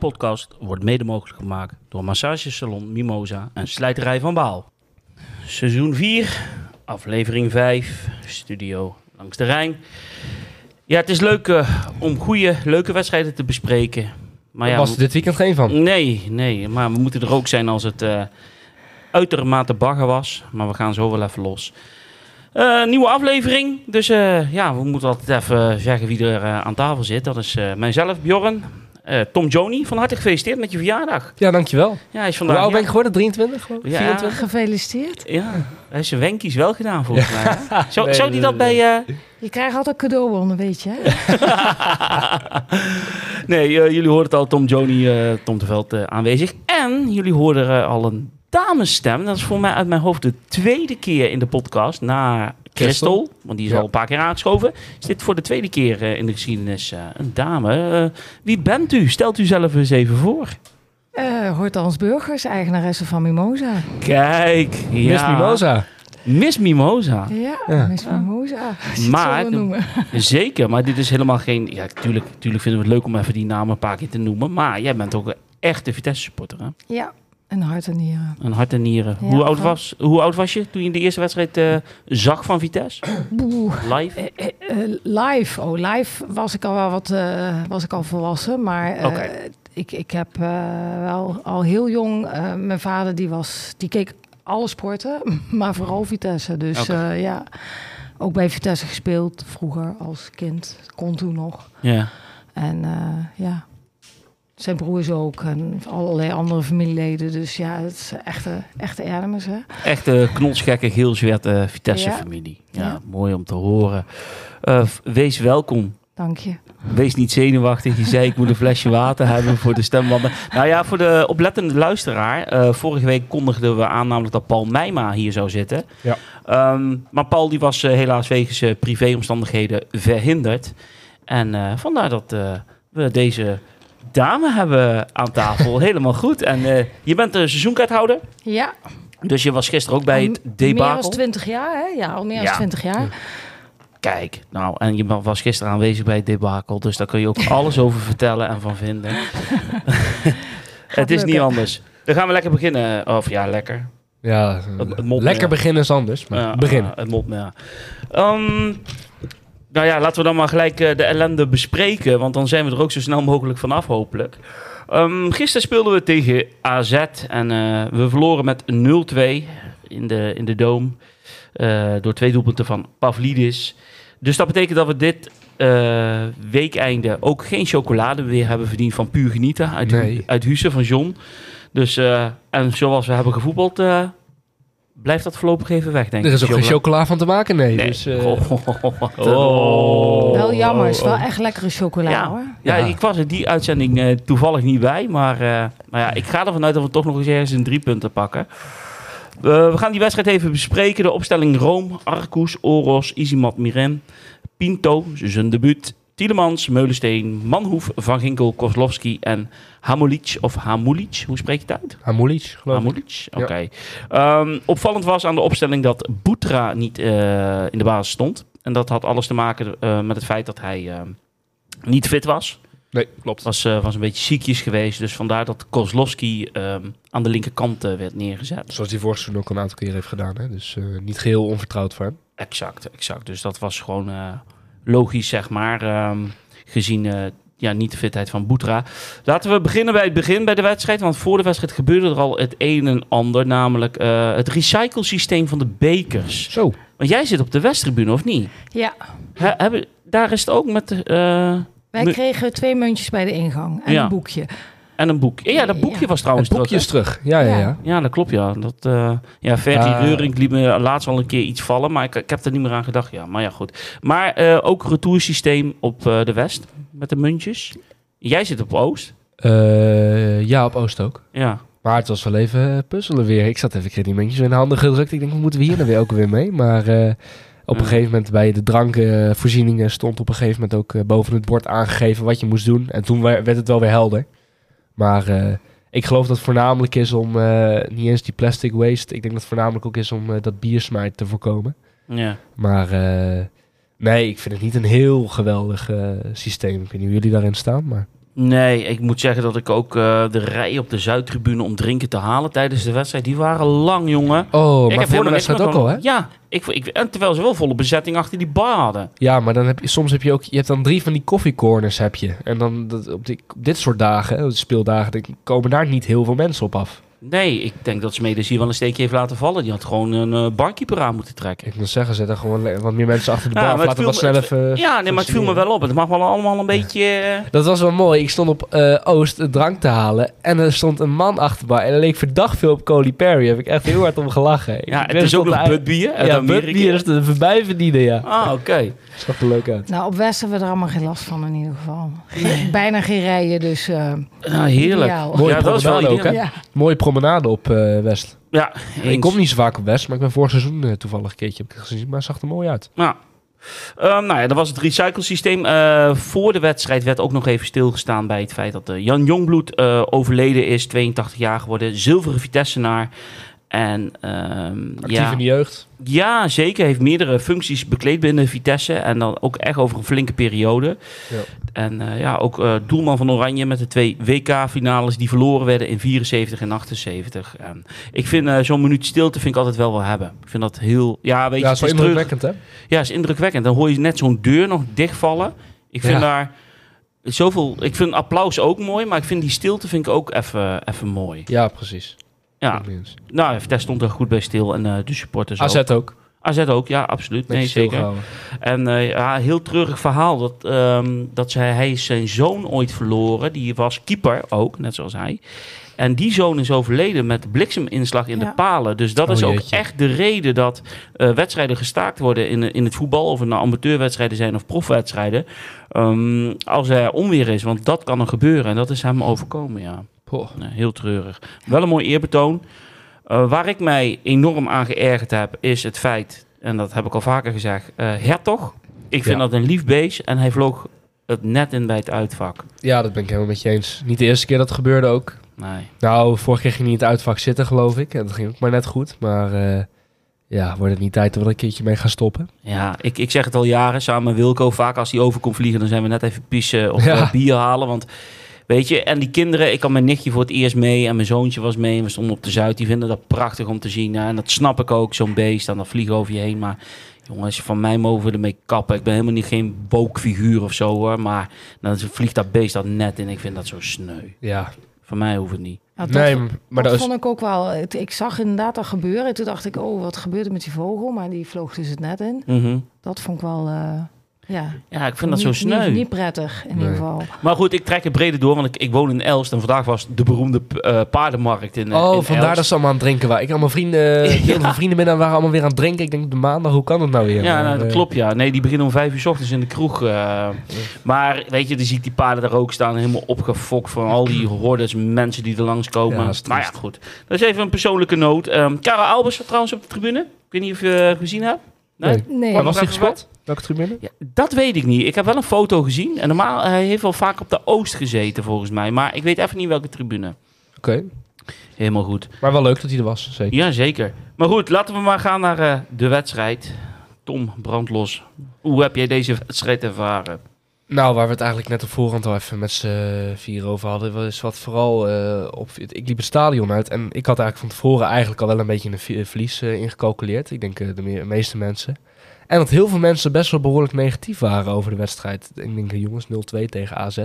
podcast wordt mede mogelijk gemaakt door massagesalon Mimosa en slijterij van Baal. Seizoen 4, aflevering 5, studio langs de Rijn. Ja, het is leuk eh, om goede, leuke wedstrijden te bespreken. Maar ja, was er dit weekend geen van. Nee, nee, maar we moeten er ook zijn als het eh uitermate bagger was. Maar we gaan zo wel even los. Eh, nieuwe aflevering. Dus ja, we moeten altijd even zeggen wie er aan tafel zit. Dat is mijzelf, Bjorn. Eh, Tom Joni, van harte gefeliciteerd met je verjaardag. Ja, dankjewel. Ja, hij is Hoe vandaag... oud ben ik geworden? 23 geloof ik? Ja. 24? Gefeliciteerd. Ja, hij heeft zijn wenkies wel gedaan volgens mij. hè? Zou, Nee, zou die nee, dat bij... eh, Je krijgt altijd cadeaubonnen, weet je. nee, eh, jullie hoorden het al, Tom Joni, eh, Tom de Veld aanwezig. En jullie hoorden eh, al een damesstem. Dat is voor mij uit mijn hoofd de tweede keer in de podcast na Christel. Want die is Ja. al een paar keer aangeschoven. Is dit voor de tweede keer eh, in de geschiedenis eh, een dame. Eh, wie bent u? Stelt u zelf eens even voor. Eh Hortans Burgers, eigenaresse van Mimosa. Kijk, ja. Miss Mimosa. Miss Mimosa. Ja, Ja. Miss Mimosa. Maar. Zeker, maar dit is helemaal geen... Ja, tuurlijk, tuurlijk vinden we het leuk om even die namen een paar keer te noemen. Maar jij bent ook een echte Vitesse supporter, hè? Ja, en hart en nieren. Een hart en nieren. Ja, hoe, oud was, hoe oud was je toen je de eerste wedstrijd eh, zag van Vitesse? Live? Eh, eh, live, oh live was ik al wel wat, was ik al volwassen, maar ik, ik heb wel al heel jong, mijn vader die was, die keek alle sporten, maar vooral Vitesse. Dus ja, ook bij Vitesse gespeeld vroeger als kind, kon toen nog. Ja. En ja, zijn broers ook en allerlei andere familieleden. Dus ja, het is echte, echte Ernemers, hè. Echte knotsgekke, geel-zwarte Vitesse Ja. familie. Ja, Ja. mooi om te horen. Eh, wees welkom. Dank je. Wees niet zenuwachtig. Je zei ik moet een flesje water hebben voor de stembanden. Nou ja, voor de oplettende luisteraar. eh, vorige week kondigden we aan namelijk dat Paul Meijma hier zou zitten. Ja. Ehm, maar Paul die was eh, helaas wegens eh, privéomstandigheden verhinderd. En eh, vandaar dat eh, we deze dame hebben aan tafel. Helemaal goed. En eh, je bent een seizoenkaarthouder. Ja, Dus je was gisteren ook bij het al meer dan debakel. 20 jaar, hè? Ja, al meer dan Ja. 20 jaar. Kijk, nou, en je was gisteren aanwezig bij het debakel. Dus daar kun je ook alles over vertellen en van vinden. het is niet anders. Dan gaan we lekker beginnen. Of ja, lekker. Ja, Het- het mot, lekker ja. beginnen is anders. Maar Ja, beginnen. het mot, ja. Ehm, nou ja, laten we dan maar gelijk eh, de ellende bespreken. Want dan zijn we er ook zo snel mogelijk vanaf, hopelijk. Ehm, gisteren speelden we tegen AZ. En eh, we verloren met 0-2 in de, in de Doom. eh, door twee doelpunten van Pavlidis. Dus dat betekent dat we dit eh, weekeinde ook geen chocolade meer hebben verdiend van puur genieten. Uit, Nee. uit van John. Dus, en zoals we hebben gevoetbald, blijft dat voorlopig even weg, denk Er ik. is ook geen Chocola. van te maken, nee. Nee. Dus, eh, Oh. Wel jammer, het is wel oh. echt lekkere chocola, Ja. hoor. Ja, Ja. ik was er die uitzending eh, toevallig niet bij. Maar, eh, maar ja, ik ga ervan uit dat we toch nog eens ergens een drie punten pakken. Eh, we gaan die wedstrijd even bespreken. De opstelling Rome, Arcus, Oros, Izimat Miren, Pinto, zijn debuut, Tielemans, Meulensteen, Manhoef, Van Ginkel, Kozlowski en Hamulic. Of Hamulic, hoe spreek je het uit? Hamulic, geloof ik. Hamulic, oké. Ehm, opvallend was aan de opstelling dat Boetra niet eh, in de basis stond. En dat had alles te maken eh, met het feit dat hij eh, niet fit was. Nee, klopt. Was, was een beetje ziekjes geweest. Dus vandaar dat Kozlowski ehm, aan de linkerkant werd neergezet. Zoals hij vorig seizoen ook een aantal keer heeft gedaan. Hè? Dus niet geheel onvertrouwd voor hem. Exact, exact. Dus dat was gewoon logisch, zeg maar. ehm, gezien eh, ja, niet de fitheid van Boetra. Laten we beginnen bij het begin bij de wedstrijd. Want voor de wedstrijd gebeurde er al het een en ander. Namelijk eh, het recyclesysteem van de bekers. Zo. Want jij zit op de Westtribune, of niet? Ja, He- hebben, daar is het ook met... eh, wij kregen twee muntjes bij de ingang en Ja. een boekje. En een boek. Ja, dat boekje Ja. was trouwens het boekje terug, is terug. Ja, ja, Ja. ja. dat klopt, ja. Dat, eh ja, Ferry Ah. Reuring liet me laatst al een keer iets vallen, maar ik, ik heb er niet meer aan gedacht. Ja, maar ja, goed. Maar eh, ook retoursysteem op eh, de West, met de muntjes. Jij zit op Oost. Eh, ja, op Oost ook. Ja. Maar het was wel even eh, puzzelen weer. Ik zat even die muntjes in de handen gedrukt. Ik denk, moeten we hier nou weer ook weer mee? Maar eh, op een gegeven moment bij de drankvoorzieningen stond op een gegeven moment ook eh, boven het bord aangegeven wat je moest doen. En toen we- werd het wel weer helder. Maar eh, ik geloof dat het voornamelijk is om eh, niet eens die plastic waste. Ik denk dat het voornamelijk ook is om eh, dat biersmijt te voorkomen. Ja. Maar Nee, ik vind het niet een heel geweldig systeem. Ik weet niet hoe jullie daarin staan, maar... Nee, ik moet zeggen dat ik ook eh, de rij op de Zuidtribune om drinken te halen tijdens de wedstrijd, die waren lang, jongen. Oh, ik maar voor de wedstrijd ook al, hè? Ja, ik, ik, en terwijl ze wel volle bezetting achter die bar hadden. Ja, maar dan heb je, soms heb je ook... Je hebt dan drie van die koffiecorners, heb je. En dan dat, op, die, op dit soort dagen, hè, speeldagen, dan komen daar niet heel veel mensen op af. Nee, ik denk dat Smedes hier wel een steekje heeft laten vallen. Die had gewoon een eh, barkeeper aan moeten trekken. Ik moet zeggen, zet er gewoon wat meer mensen achter de bar. maar Ja, Laten we wat snel even... Ja, nee, maar het viel me wel op. Het mag wel allemaal een beetje... eh, Dat was wel mooi. Ik stond op eh, Oost drank te halen. En er stond een man achter me. En er leek verdacht veel op Coley Perry. Heb ik echt heel hard om gelachen. Ik ja, het is ook nog de- Budbier uit Ja. Budbier is de voorbij verdienen, ja. Ah, oké. Zag er leuk uit. Nou, op West hebben we er allemaal geen last van in ieder geval. Bijna geen rijen, dus eh, Nou, heerlijk. ideaal. Mooie ja, dat is wel promenade ook, hè? Ja. Mooie promenade op eh, West. Ja, Ik kom niet zo vaak op West, maar ik ben vorig seizoen eh, toevallig een keertje heb ik gezien. Maar het zag er mooi uit. Ja. Ehm, nou ja, dat was het recyclesysteem. Eh voor de wedstrijd werd ook nog even stilgestaan bij het feit dat Jan Jongbloed eh, overleden is, 82 jaar geworden, zilveren Vitessenaar. En ehm, Actief ja, in de jeugd. ja, zeker. Heeft meerdere functies bekleed binnen Vitesse. En dan ook echt over een flinke periode. Ja. En eh, ja, ook eh, doelman van Oranje met de twee WK-finales die verloren werden in 74 en 78. En ik vind eh, zo'n minuut stilte vind ik altijd wel wel hebben. Ik vind dat heel... Ja, weet je, het is terug- indrukwekkend, hè? ja, is indrukwekkend. Dan hoor je net zo'n deur nog dichtvallen. Ik vind Ja. daar zoveel. Ik vind applaus ook mooi, maar ik vind die stilte vind ik ook even, even mooi. Ja, precies. Ja, nou, Vitesse stond er goed bij stil en eh, de supporters AZ ook. ook. AZ ook, ja, absoluut. Nee, zeker. En eh, ja, heel treurig verhaal dat, ehm, dat zij, hij is zijn zoon ooit verloren. Die was keeper ook, net zoals hij. En die zoon is overleden met blikseminslag in Ja. de palen. Dus dat Oh, is ook jeetje. echt de reden dat eh, wedstrijden gestaakt worden in, in het voetbal. Of het nou amateurwedstrijden zijn of profwedstrijden. Ehm, als er onweer is, want dat kan er gebeuren. En dat is hem overkomen, ja. Heel treurig. Wel een mooi eerbetoon. Eh, waar ik mij enorm aan geërgerd heb, is het feit, en dat heb ik al vaker gezegd, eh Hertog. Ik vind Ja. dat een lief beest en hij vloog het net in bij het uitvak. Ja, dat ben ik helemaal met je eens. Niet de eerste keer dat het gebeurde ook. Nee. Nou, vorige keer ging hij in het uitvak zitten, geloof ik. En dat ging ook maar net goed. Maar eh, ja, wordt het niet tijd dat we er een keertje mee gaan stoppen? Ja, ik, ik zeg het al jaren samen met Wilco. Vaak als hij over komt vliegen, dan zijn we net even pissen of Ja. bier halen. Want weet je, en die kinderen, ik had mijn nichtje voor het eerst mee en mijn zoontje was mee. En we stonden op de Zuid, die vinden dat prachtig om te zien. hè. En dat snap ik ook, zo'n beest. En dat vliegen over je heen. Maar jongen, als je van mij mogen we ermee kappen. Ik ben helemaal niet geen bookfiguur of zo hoor. Maar dan vliegt dat beest dat net in. Ik vind dat zo sneu. Ja, Van mij hoeft het niet. Ja, dat, nee, maar dat vond ik ook wel. het- Ik zag inderdaad dat gebeuren. Toen dacht ik, oh, wat gebeurt er met die vogel? Maar die vloog dus het net in. Mhm. Dat vond ik wel, eh, ja, Ja, ik vind dat zo sneu. Niet, niet prettig in Nee. ieder geval. Maar goed, ik trek het breder door, want ik, ik woon in Elst. En vandaag was de beroemde eh, paardenmarkt in, eh, Oh, in vandaar Elst. dat ze allemaal aan het drinken waren. Ik had mijn vrienden, Ja. heel veel vrienden binnen waren allemaal weer aan het drinken. Ik denk, de maandag, hoe kan het nou weer? Ja, Maar, nou, dat eh, klopt ja. Nee, die beginnen om vijf uur s ochtends in de kroeg. eh. Maar weet je, dan zie ik die paarden daar ook staan, helemaal opgefokt van al die hordes mensen die er langskomen. Ja, dat maar ja, goed. Dat is even een persoonlijke noot. Ehm Karel Albers zat trouwens op de tribune. Ik weet niet of je gezien hebt. Nee? Nee. Nee, Waar was hij gespot? Welke tribune? Ja, dat weet ik niet. Ik heb wel een foto gezien. En normaal, hij heeft wel vaak op de Oost gezeten volgens mij. Maar ik weet even niet welke tribune. Oké. Helemaal goed. Maar wel leuk dat hij er was, zeker. Ja, zeker. Maar goed, laten we maar gaan naar eh, de wedstrijd. Tom, brandlos. Hoe heb jij deze wedstrijd ervaren? Nou, waar we het eigenlijk net op voorhand al even met z'n vier over hadden, was wat vooral eh, op. Ik liep het stadion uit en ik had eigenlijk van tevoren eigenlijk al wel een beetje een verlies eh, ingecalculeerd. Ik denk eh, de me- meeste mensen. En dat heel veel mensen best wel behoorlijk negatief waren over de wedstrijd. Ik denk, eh, jongens, 0-2 tegen AZ.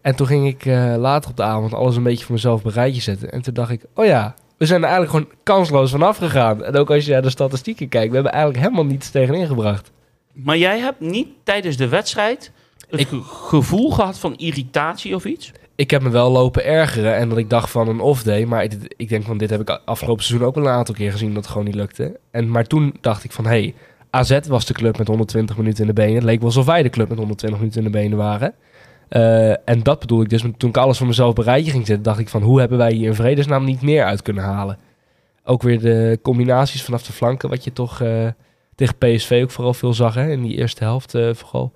En toen ging ik eh, later op de avond alles een beetje voor mezelf rijtje zetten. En toen dacht ik, oh ja, we zijn er eigenlijk gewoon kansloos vanaf gegaan. En ook als je naar de statistieken kijkt, we hebben eigenlijk helemaal niets tegenin gebracht. Maar jij hebt niet tijdens de wedstrijd het Ik- gevoel gehad van irritatie of iets? ik heb me wel lopen ergeren en dat ik dacht van een off-day. Maar ik, ik denk van dit heb ik afgelopen seizoen ook wel een aantal keer gezien dat het gewoon niet lukte. En, maar toen dacht ik van hé, hey, AZ was de club met 120 minuten in de benen. Het leek wel alsof wij de club met 120 minuten in de benen waren. Eh, en dat bedoel ik dus. Toen ik alles voor mezelf rijtje ging zetten, dacht ik van hoe hebben wij hier in vredesnaam niet meer uit kunnen halen. Ook weer de combinaties vanaf de flanken, wat je toch eh, tegen PSV ook vooral veel zag hè, in die eerste helft eh, vooral.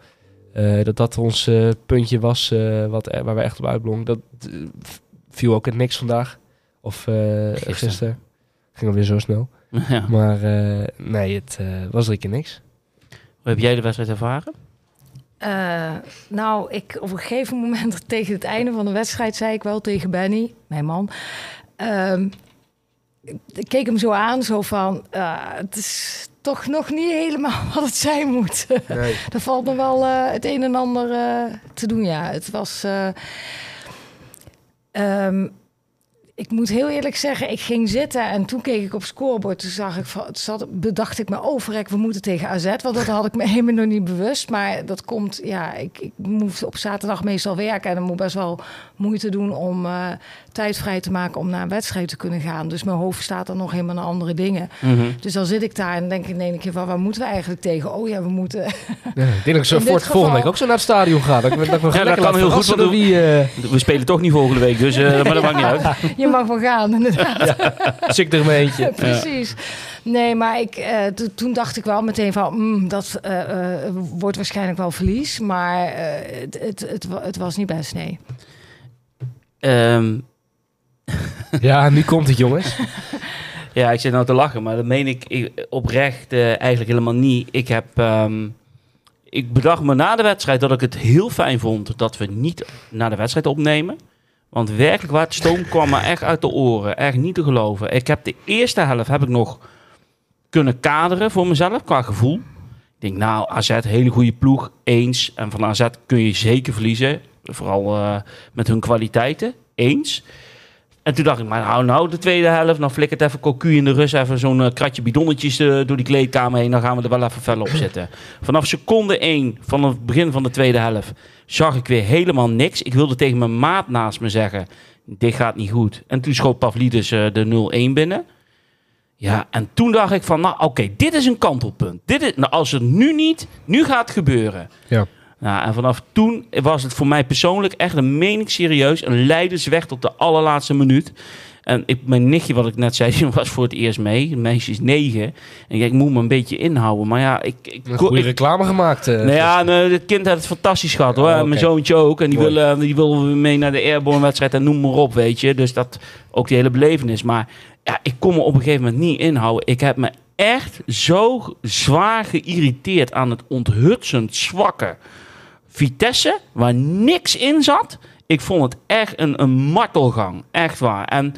Dat dat ons puntje was wat, waar we echt op uitblonken. Dat viel ook in niks vandaag. Of Gisteren. gisteren. Ging alweer zo snel. ja. Maar eh, nee, het eh, was drie keer niks. Hoe heb jij de wedstrijd ervaren? Eh, nou, ik op een gegeven moment tegen het einde van de wedstrijd zei ik wel tegen Benny, mijn man. ehm, ik keek hem zo aan, zo van, eh, het is toch nog niet helemaal wat het zijn moet. Nee. er valt nog wel eh, het een en ander eh, te doen, ja. Het was... eh, ehm, ik moet heel eerlijk zeggen, ik ging zitten en toen keek ik op scorebord. Toen zag ik, zat, bedacht ik me, oh verrek, we moeten tegen AZ. Want dat had ik me helemaal nog niet bewust. Maar dat komt, ja, ik, ik op zaterdag meestal werken. En dan moet best wel moeite doen om eh, tijd vrij te maken om naar een wedstrijd te kunnen gaan. Dus mijn hoofd staat dan nog helemaal naar andere dingen. Dus dan zit ik daar en denk ik in één keer van, waar moeten we eigenlijk tegen? Oh ja, we moeten... Ja, ik denk dat ik zo In voor het volgende week ook zo naar het stadion ga. Dat dat me dat kan heel goed, door wie eh We spelen toch niet volgende week, dus eh, maar dat maakt niet uit. Je mag wel gaan, inderdaad. zit ik er mijn eentje. Precies. Nee, maar ik, eh, to- toen dacht ik wel meteen van, mm, dat eh, eh, wordt waarschijnlijk wel verlies. Maar eh, het, het, het, het was niet best, nee. Ehm, Ja, nu komt het, jongens. ja, ik zit nou te lachen, maar dat meen ik, ik oprecht eh, eigenlijk helemaal niet. Ik heb... ehm, ik bedacht me na de wedstrijd dat ik het heel fijn vond dat we niet naar de wedstrijd opnemen. Want werkelijk waar, het stoom kwam me echt uit de oren. Echt niet te geloven. Ik heb de eerste helft heb ik nog kunnen kaderen voor mezelf qua gevoel. Ik denk, nou, AZ, hele goede ploeg, eens. En van AZ kun je zeker verliezen. Vooral eh, met hun kwaliteiten, eens. En toen dacht ik, maar nou, nou de tweede helft, dan flikkert even Cocu in de rust, even zo'n eh, kratje bidonnetjes eh, door die kleedkamer heen, dan gaan we er wel even fel op zitten. Vanaf seconde 1 van het begin van de tweede helft zag ik weer helemaal niks. Ik wilde tegen mijn maat naast me zeggen, dit gaat niet goed. En toen schoot Pavlidis eh, de 0-1 binnen. Ja, en toen dacht ik van, nou oké, dit is een kantelpunt. Dit is, nou, als het nu niet, nu gaat het gebeuren. Ja. Nou, en vanaf toen was het voor mij persoonlijk echt een mening serieus. Een leidersweg tot de allerlaatste minuut. En ik, mijn nichtje, wat ik net zei, die was voor het eerst mee. Het meisje is negen. En ik, moet me een beetje inhouden. Maar ja, ik... ik Een goede ik- reclame gemaakt. eh, nou ja, het kind heeft het fantastisch gehad hoor. Oh. Mijn zoontje ook. En die Mooi. wil, die wil mee naar de Airborne wedstrijd en noem maar op, weet je. Dus dat ook die hele belevenis. Maar ja, ik kon me op een gegeven moment niet inhouden. Ik heb me echt zo zwaar geïrriteerd aan het onthutsend zwakke Vitesse, waar niks in zat. Ik vond het echt een, een martelgang. Echt waar. En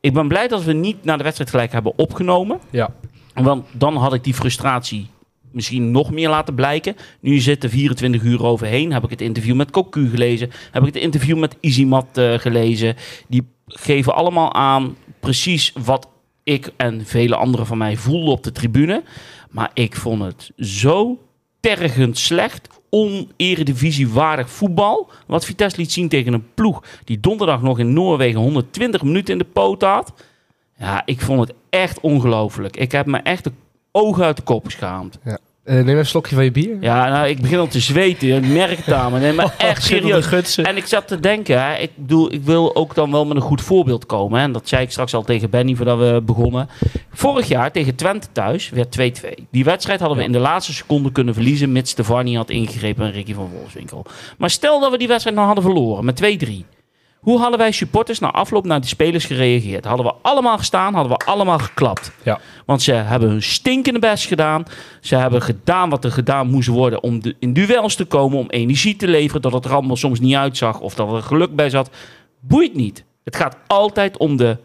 ik ben blij dat we niet naar de wedstrijd gelijk hebben opgenomen. Ja. Want dan had ik die frustratie misschien nog meer laten blijken. Nu zit er 24 uur overheen. Heb ik het interview met Cocu gelezen. Heb ik het interview met Izimat eh, gelezen. Die geven allemaal aan precies wat ik en vele anderen van mij voelden op de tribune. Maar ik vond het zo tergend slecht. Oneredivisiewaardig voetbal. Wat Vitesse liet zien tegen een ploeg die donderdag nog in Noorwegen 120 minuten in de poot had. Ja, ik vond het echt ongelooflijk. Ik heb me echt de ogen uit de kop geschaamd. Eh, neem even een slokje van je bier. Ja, nou, ik begin al te zweten. Ik merk het aan me. Nee, maar echt serieus. En ik zat te denken, hè, ik bedoel, ik wil ook dan wel met een goed voorbeeld komen. Hè. En dat zei ik straks al tegen Benny voordat we begonnen. Vorig jaar tegen Twente thuis werd 2-2. Die wedstrijd hadden we in de laatste seconde kunnen verliezen, mits Stefani had ingegrepen en Ricky van Wolfswinkel. Maar stel dat we die wedstrijd nou hadden verloren met 2-3. Hoe hadden wij supporters na afloop naar die spelers gereageerd? Hadden we allemaal gestaan, hadden we allemaal geklapt. Ja. Want ze hebben hun stinkende best gedaan. Ze hebben gedaan wat er gedaan moest worden om de, in duels te komen, om energie te leveren. Dat het er allemaal soms niet uitzag of dat er geluk bij zat. Boeit niet. Het gaat altijd om de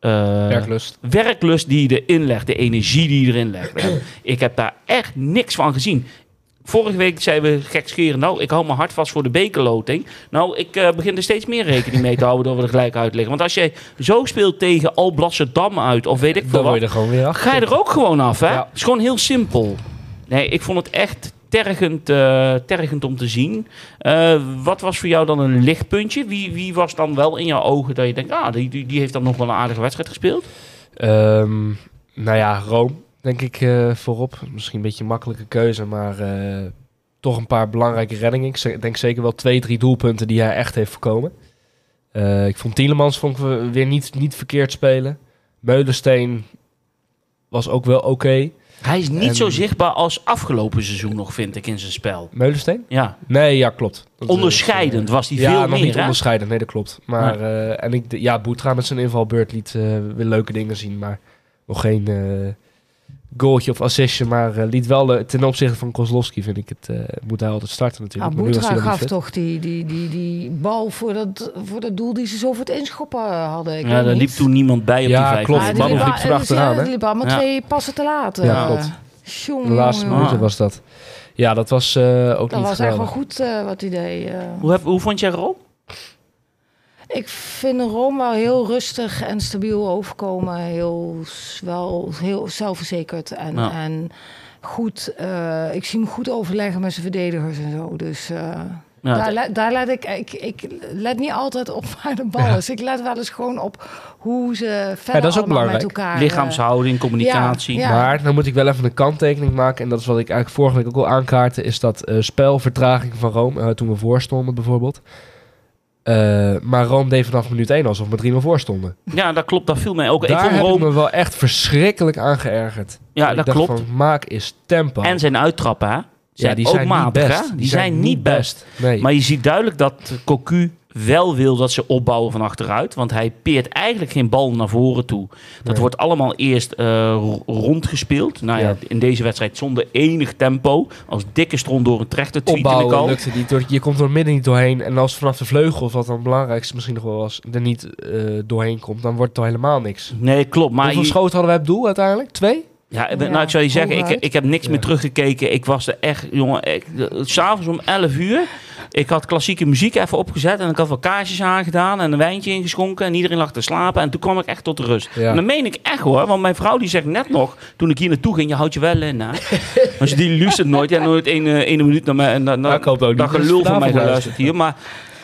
eh, Werklust. werklust die je erin legt, de energie die je erin legt. Ik heb daar echt niks van gezien. Vorige week zeiden we gekscherend, nou, ik hou mijn hart vast voor de bekerloting. Nou, ik eh, begin er steeds meer rekening mee te houden dat we er gelijk uit liggen. Want als jij zo speelt tegen Alblasserdam uit, of weet ik veel wat, je er gewoon weer af. ga je er ook gewoon af, hè? Ja. Het is gewoon heel simpel. Nee, ik vond het echt tergend, eh, tergend om te zien. Eh, wat was voor jou dan een lichtpuntje? Wie, wie was dan wel in jouw ogen dat je denkt, ah, die, die, die heeft dan nog wel een aardige wedstrijd gespeeld? Ehm, nou ja, Rome, denk ik eh, voorop. Misschien een beetje een makkelijke keuze, maar eh, toch een paar belangrijke reddingen. Ik denk zeker wel twee, drie doelpunten die hij echt heeft voorkomen. Eh, ik vond Tielemans vond ik we- weer niet, niet verkeerd spelen. Meulensteen was ook wel oké. Hij is niet En- zo zichtbaar als afgelopen seizoen nog, vind ik, in zijn spel. Meulensteen? Ja, Nee, ja, klopt. Dat onderscheidend was hij ja, veel nog meer, niet hè? onderscheidend. Nee, dat klopt. Maar en ik, ja, Boetra met zijn invalbeurt liet weer leuke dingen zien, maar nog geen, goaltje of assistje, maar eh, liet wel de, ten opzichte van Kozlowski vind ik het, eh, moet hij altijd starten natuurlijk. Abutra dan niet gaf toch die, die, die, die bal voor dat, voor dat doel die ze zo voor het inschoppen hadden. Ik Ja, daar liep toen niemand bij op Ja, die vijf. klopt. Liep achteraan, ja, die liep allemaal Ja. twee passen te laat. Ja, eh. klopt. De laatste minuten was dat. Ja, dat was eh, ook Dat niet was echt wel goed eh, wat eh. Hoe, heb, hoe vond jij Rome? Ik vind Rome wel heel rustig en stabiel overkomen. Heel, wel heel zelfverzekerd en, Ja. en goed. eh, ik zie hem goed overleggen met zijn verdedigers en zo. Dus eh, Ja, daar, daar let ik, ik... Ik let niet altijd op waar de bal is. Ik let wel eens gewoon op hoe ze verder dat is ook allemaal met belangrijk. elkaar... eh, lichaamshouding, communicatie. ja. Maar dan moet ik wel even een kanttekening maken. En dat is wat ik eigenlijk vorige week ook al aankaartte. Is dat eh, spelvertraging van Rome. eh, toen we voorstonden bijvoorbeeld. Eh, maar Rome deed vanaf minuut 1 alsof we 3-0 voor stonden. Ja, dat klopt. Dat viel mij ook. ik Daar vond heb ik Rome... me wel echt verschrikkelijk aan geërgerd. Ja, ik dat klopt. Van, maak is tempo. En zijn uittrappen, hè? ja, die ook zijn matig, niet best. hè? Die, zijn, niet best. Nee. Maar je ziet duidelijk dat Cocu wel wil dat ze opbouwen van achteruit. Want hij peert eigenlijk geen bal naar voren toe. Dat Nee. wordt allemaal eerst eh, ro- rondgespeeld. Nou ja, Ja. in deze wedstrijd zonder enig tempo. Als dikke stront door een trechter opbouwen al. lukte niet. Door, je komt er midden niet doorheen. En als vanaf de vleugel, wat dan het belangrijkste misschien nog wel was, er niet eh, doorheen komt, dan wordt het al helemaal niks. Nee, klopt. Maar Hoeveel schoten hadden wij op doel uiteindelijk? Twee? Ja, Ja, nou, ik zou je zeggen, ik, ik heb niks Ja. meer teruggekeken. Ik was er echt, jongen, s'avonds om 11 uur. Ik had klassieke muziek even opgezet en ik had wel kaarsjes aangedaan en een wijntje ingeschonken en iedereen lag te slapen. En toen kwam ik echt tot rust. Ja. En dat meen ik echt hoor, want mijn vrouw die zegt net nog, toen ik hier naartoe ging, je houdt je wel in hè. Maar ze die luistert nooit, ja, nooit één, eh, één minuut naar mij. En dan, ik hoop ook niet dat dat ze gelul van mij geluisterd hier. Maar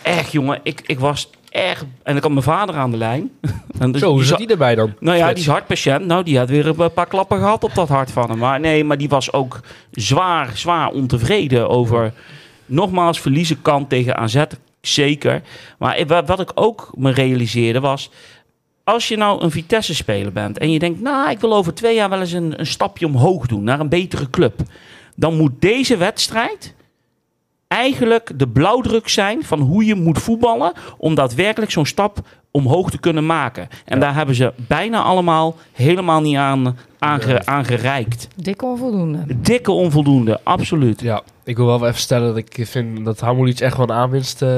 echt jongen, ik, ik was echt, en ik had mijn vader aan de lijn. En dus Zo, zat za- die erbij dan? nou ja, die is hartpatiënt. Nou, die had weer een paar klappen gehad op dat hart van hem. Maar nee, maar die was ook zwaar, zwaar ontevreden over... Nogmaals, verliezen kan tegen AZ, zeker. Maar wat ik ook me realiseerde was... Als je nou een Vitesse-speler bent en je denkt... Nou, ik wil over twee jaar wel eens een, een stapje omhoog doen naar een betere club. Dan moet deze wedstrijd eigenlijk de blauwdruk zijn van hoe je moet voetballen om daadwerkelijk zo'n stap omhoog te kunnen maken. En Ja. daar hebben ze bijna allemaal helemaal niet aan, aange, aangereikt. Dik onvoldoende. Dikke onvoldoende, absoluut. Ja, ik wil wel even stellen dat ik vind dat Hamulic echt wel een aanwinst eh,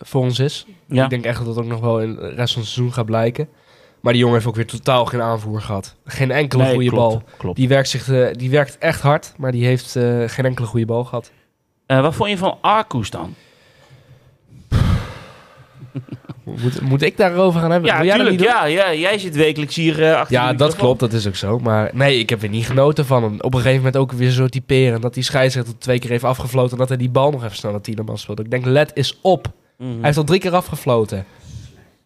voor ons is. Ja. Ik denk echt dat dat ook nog wel in de rest van het seizoen gaat blijken. Maar die jongen heeft ook weer totaal geen aanvoer gehad. Geen enkele Nee, goede klopt, bal. Klopt. Die werkt, zich, eh, die werkt echt hard, maar die heeft eh, geen enkele goede bal gehad. Eh, wat vond je van Arcus dan? Moet, moet ik daarover gaan hebben? Ja, jij? Ja, ja, jij zit wekelijks hier eh, achter Ja, dat klopt, dat is ook zo. Maar nee, ik heb weer niet genoten van hem. Op een gegeven moment ook weer zo typeren. Dat die scheidsrechter twee keer heeft afgefloten. En dat hij die bal nog even snel naar Tielemans speelde. Ik denk, let is op. Mhm. Hij heeft al drie keer afgefloten.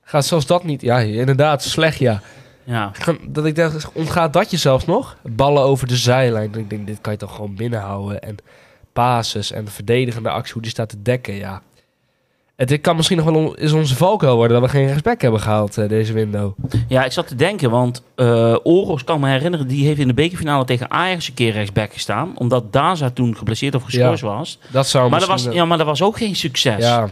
Gaat zelfs dat niet. Ja, inderdaad, slecht ja. Ja. Dat ik dacht, ontgaat dat je zelfs nog? Ballen over de zijlijn. Ik denk, dit kan je toch gewoon binnenhouden. En passes en de verdedigende actie, hoe die staat te dekken, ja. Het kan misschien nog wel on- is onze valkuil worden dat we geen respect hebben gehaald eh, deze window. ja, ik zat te denken, want eh Oros kan me herinneren, die heeft in de bekerfinale tegen Ajax een keer rechtsback gestaan. Omdat Daza toen geblesseerd of geschorst was. Dat zou Maar dat, was, ja, maar dat was ook geen succes. ja.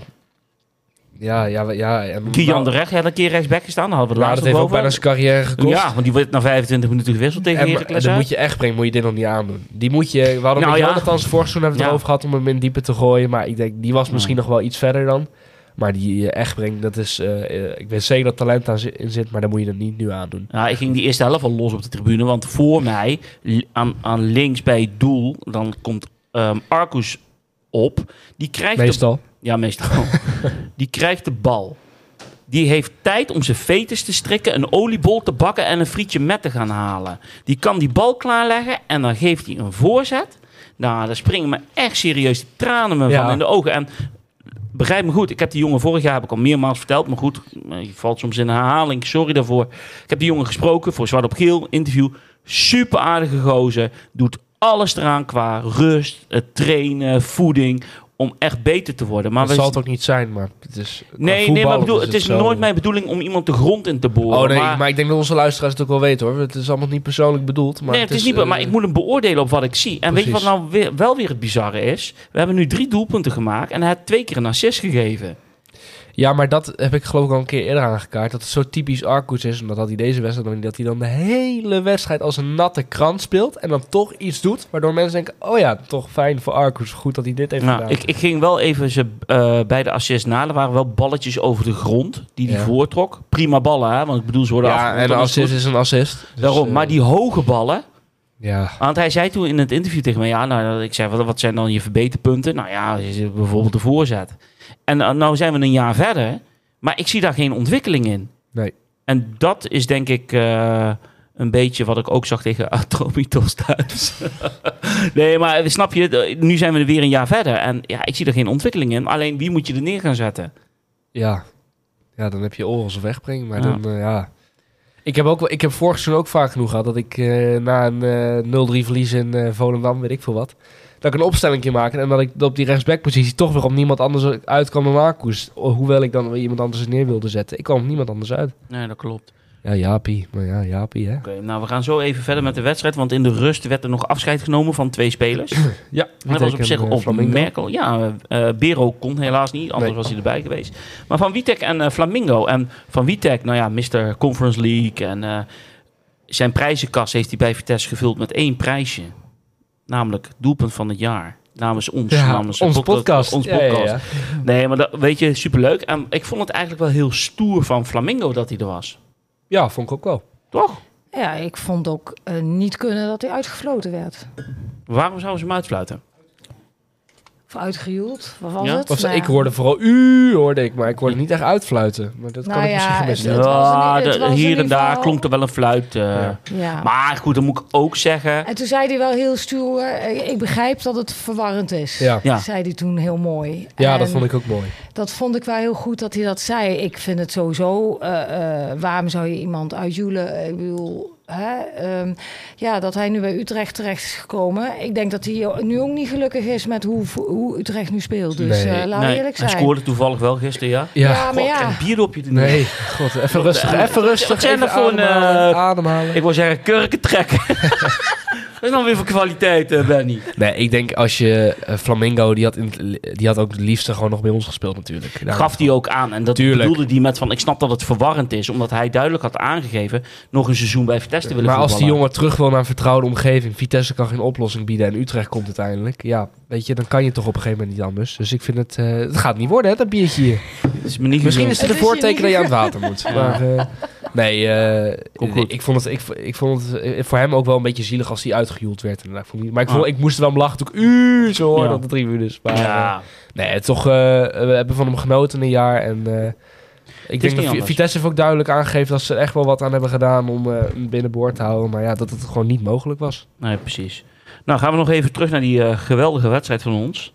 Ja, ja, ja. en- Kian nou, de Recht had een keer rechtsback gestaan. Daar hadden we nou, het dat laatst heeft ook nog bijna over. zijn carrière gekost. Ja, want die werd na 25 minuten gewisseld tegen En, en Heracles dan uit. moet je echt brengen, moet je dit nog niet aandoen. Die moet je, we hadden Nou met ja. Jonathan vorig seizoen hebben we het Ja. erover gehad om hem in diepe te gooien. Maar ik denk, die was misschien Ja. nog wel iets verder dan. Maar die echt brengt, dat is, eh, eh, ik weet zeker dat talent aan zi- in zit, maar dan moet je dat niet nu aandoen. Ja, ik ging die eerste helft al los op de tribune. Want voor mij, aan, aan links bij het doel, dan komt ehm Arcus op. Die krijgt Meestal. Ja, meestal. die krijgt de bal. Die heeft tijd om zijn fetus te strikken, een oliebol te bakken en een frietje met te gaan halen. Die kan die bal klaarleggen en dan geeft hij een voorzet. Nou, daar springen me echt serieus de tranen me Ja. van in de ogen. En begrijp me goed, ik heb die jongen vorig jaar heb ik al meermaals verteld. Maar goed, je valt soms in herhaling. Sorry daarvoor. Ik heb die jongen gesproken voor Zwart op Geel interview. Super aardige gozer. Doet alles eraan qua rust, het trainen, voeding. Om echt beter te worden. Maar dat we zal het ook niet zijn, maar het is... Nee, nee, maar bedoel, is het is nooit mijn bedoeling om iemand de grond in te boren. Oh nee, maar, maar, ik denk dat onze luisteraars het ook wel weten hoor. Het is allemaal niet persoonlijk bedoeld. Maar nee, het is niet, eh, maar ik moet hem beoordelen op wat ik zie. En weet je wat nou weer, wel weer het bizarre is? We hebben nu drie doelpunten gemaakt en hij heeft twee keer een assist gegeven. Ja, maar dat heb ik geloof ik al een keer eerder aangekaart. Dat het zo typisch Arcus is. Omdat had hij deze wedstrijd nog niet. Dat hij dan de hele wedstrijd als een natte krant speelt. En dan toch iets doet. Waardoor mensen denken, oh ja, toch fijn voor Arcus. Goed dat hij dit heeft Nou, gedaan. ik, ik ging wel even ze, eh, bij de assist na. Er waren wel balletjes over de grond die hij Ja. voortrok. Prima ballen, hè? Want ik bedoel, ze worden ja, en een dat is assist is een assist. Dus, Daarom, eh, maar die hoge ballen... Ja, Want hij zei toen in het interview tegen mij... Ja, nou, ik zei, wat, wat zijn dan je verbeterpunten? Nou ja, bijvoorbeeld de voorzet. En uh, nou zijn we een jaar verder... Maar ik zie daar geen ontwikkeling in. Nee. En dat is denk ik eh, een beetje wat ik ook zag tegen Atromitos thuis. nee, maar snap je, nu zijn we er weer een jaar verder. En ja, ik zie er geen ontwikkeling in. Alleen wie moet je er neer gaan zetten? ja. ja, dan heb je Orels of wegbrengen. Maar Ja. dan, eh, ja... Ik heb, ook, wel- ik heb vorig seizoen ook vaak genoeg gehad dat ik eh, na een eh 0-3 verlies in eh, Volendam, weet ik veel wat, dat ik een opstelling maak en dat ik op die rechtsbackpositie toch weer op niemand anders uitkwam dan Marcus. Hoewel ik dan weer iemand anders neer wilde zetten. Ik kwam op niemand anders uit. Nee, dat klopt. Ja, Jaapie. Maar ja, Jaapie, hè. Oké, nou we gaan zo even verder met de wedstrijd. Want in de rust werd er nog afscheid genomen van twee spelers. Ja, Dat was op zich op opmerkelijk. Ja, eh Bero kon helaas niet, anders Nee. was hij erbij geweest. Maar van Witek en eh, Flamingo. En van Witek, nou ja, Mr. Conference League. En eh, zijn prijzenkast heeft hij bij Vitesse gevuld met één prijsje. Namelijk doelpunt van het jaar. Namens ons. Ja, namens onze podcast. Ons Ja, ja, podcast. ja. Nee, maar dat, weet je, superleuk. En ik vond het eigenlijk wel heel stoer van Flamingo dat hij er was. Ja, vond ik ook wel. Toch? Ja, ik vond ook eh, niet kunnen dat hij uitgefloten werd. Waarom zouden ze hem uitfluiten? Of uitgejoeld. Wat was Ja? het? Nou ik hoorde vooral u, hoorde ik, maar ik hoorde niet echt uitfluiten. Maar dat kan Nou ik misschien ja, het de- was in hier en daar klonk er wel een fluit. eh. Ja. Ja. Maar goed, dan moet ik ook zeggen... En toen zei hij wel heel stoer, eh, ik begrijp dat het verwarrend is. Ja. Ja. Zei hij toen heel mooi. Ja, dat vond ik ook mooi. dat vond ik wel heel goed dat hij dat zei. Ik vind het sowieso, eh, eh, waarom zou je iemand uitjoelen? Ik bedoel, hè, ehm, ja, dat hij nu bij Utrecht terecht is gekomen. Ik denk dat hij nu ook niet gelukkig is met hoe, hoe Utrecht nu speelt. Dus Nee. eh, laten we Nee, eerlijk hij zijn. scoorde toevallig wel gisteren, ja. Ja, Ja, maar ja. en bierdopje er nee, god, even rustig, even rustig. Wat zijn even er voor een, ademhalen, eh, ademhalen. Ik wil zeggen, kurken trekken. Wat is dan weer voor kwaliteit, eh, Benny? Nee, ik denk als je eh, Flamingo, die had, in, die had ook het liefste gewoon nog bij ons gespeeld natuurlijk. Daar- Gaf hij ook aan. En dat Tuurlijk. bedoelde hij met van, ik snap dat het verwarrend is. Omdat hij duidelijk had aangegeven nog een seizoen bij Vitesse te willen Maar als die jongen terug wil naar een vertrouwde omgeving, Vitesse kan geen oplossing bieden en Utrecht komt uiteindelijk. Ja, weet je, dan kan je toch op een gegeven moment niet anders. Dus ik vind het, eh, het gaat niet worden hè, dat biertje hier. Is me niet Misschien is het Het een is je voorteken dat je aan het water moet. Maar eh, nee, eh, Komt goed. ik vond, het, ik, ik vond het eh, voor hem ook wel een beetje zielig als hij uitgejoeld werd. inderdaad. Ik vond niet- Maar ik, vond, Ah. ik moest er wel om lachen toen ik u zo hoorde Ja. op de tribunes. Maar, eh, Ja, Nee, toch, eh, we hebben van hem genoten een jaar. En eh, ik niet denk dat Vi- anders. Vitesse heeft ook duidelijk aangegeven dat ze er echt wel wat aan hebben gedaan om eh, hem binnenboord te houden. Maar ja, dat het gewoon niet mogelijk was. nee, precies. Nou, gaan we nog even terug naar die eh, geweldige wedstrijd van ons.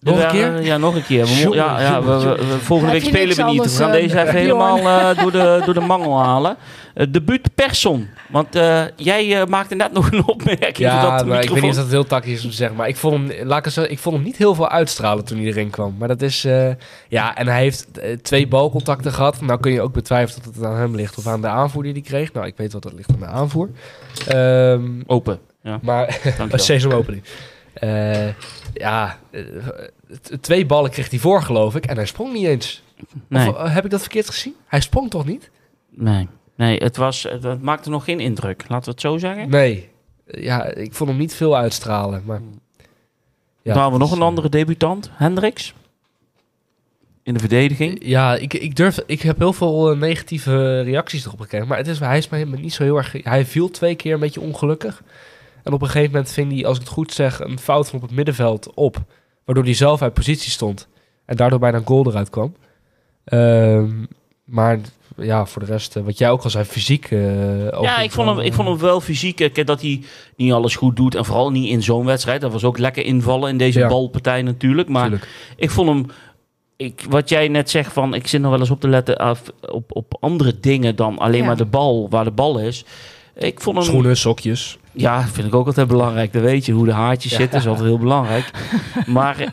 Nog een keer? Ja, nog een keer. We Jongen, ja, ja, we, we- we- volgende week spelen we niet. We gaan eh, deze even helemaal eh, door, de, door de mangel halen. Uh, debuut Persson. Want eh, jij eh, maakte net nog een opmerking. Ja, dat ik weet niet of dat heel tactisch is om te zeggen. Maar ik vond hem, laat ik, zo, ik vond hem niet heel veel uitstralen toen hij erin kwam. Maar dat is... eh, ja, en hij heeft eh, twee balcontacten gehad. Nou kun je ook betwijfelen dat het aan hem ligt of aan de aanvoer die hij kreeg. Nou, ik weet wat dat ligt aan de aanvoer. Ehm, Open. Ja, maar. Een sesamopening. Eh ja, eh, twee ballen kreeg hij voor, geloof ik. En hij sprong niet eens. Nee, Of, eh, heb ik dat verkeerd gezien? Hij sprong toch niet? nee. Nee, het, was, het, het maakte nog geen indruk. Laten we het zo zeggen. Nee. Ja, ik vond hem niet veel uitstralen. Maar, ja, Dan hadden we nog een andere debutant. Hendricks. In de verdediging. Ja, ik, ik durf. Ik heb heel veel negatieve reacties erop gekregen. Maar het is, hij is mij niet zo heel erg. Hij viel twee keer een beetje ongelukkig. En op een gegeven moment ving hij, als ik het goed zeg, een fout van op het middenveld op. Waardoor hij zelf uit positie stond. En daardoor bijna een goal eruit kwam. Ehm, maar ja, voor de rest, eh, wat jij ook al zei, fysiek. eh, Ja, ik vond, hem, wel, ik vond hem wel fysiek. eh, dat hij niet alles goed doet. En vooral niet in zo'n wedstrijd. Dat was ook lekker invallen in deze Ja. balpartij natuurlijk. Maar tuurlijk. ik vond hem... Ik, wat jij net zegt van... Ik zit nog wel eens op te letten af, op, op andere dingen dan alleen Ja. maar de bal. Waar de bal is. Ik vond hem... Schoenen, sokjes. Ja, vind ik ook altijd belangrijk. Dan weet je hoe de haartjes Ja. zitten. is altijd heel belangrijk. maar eh,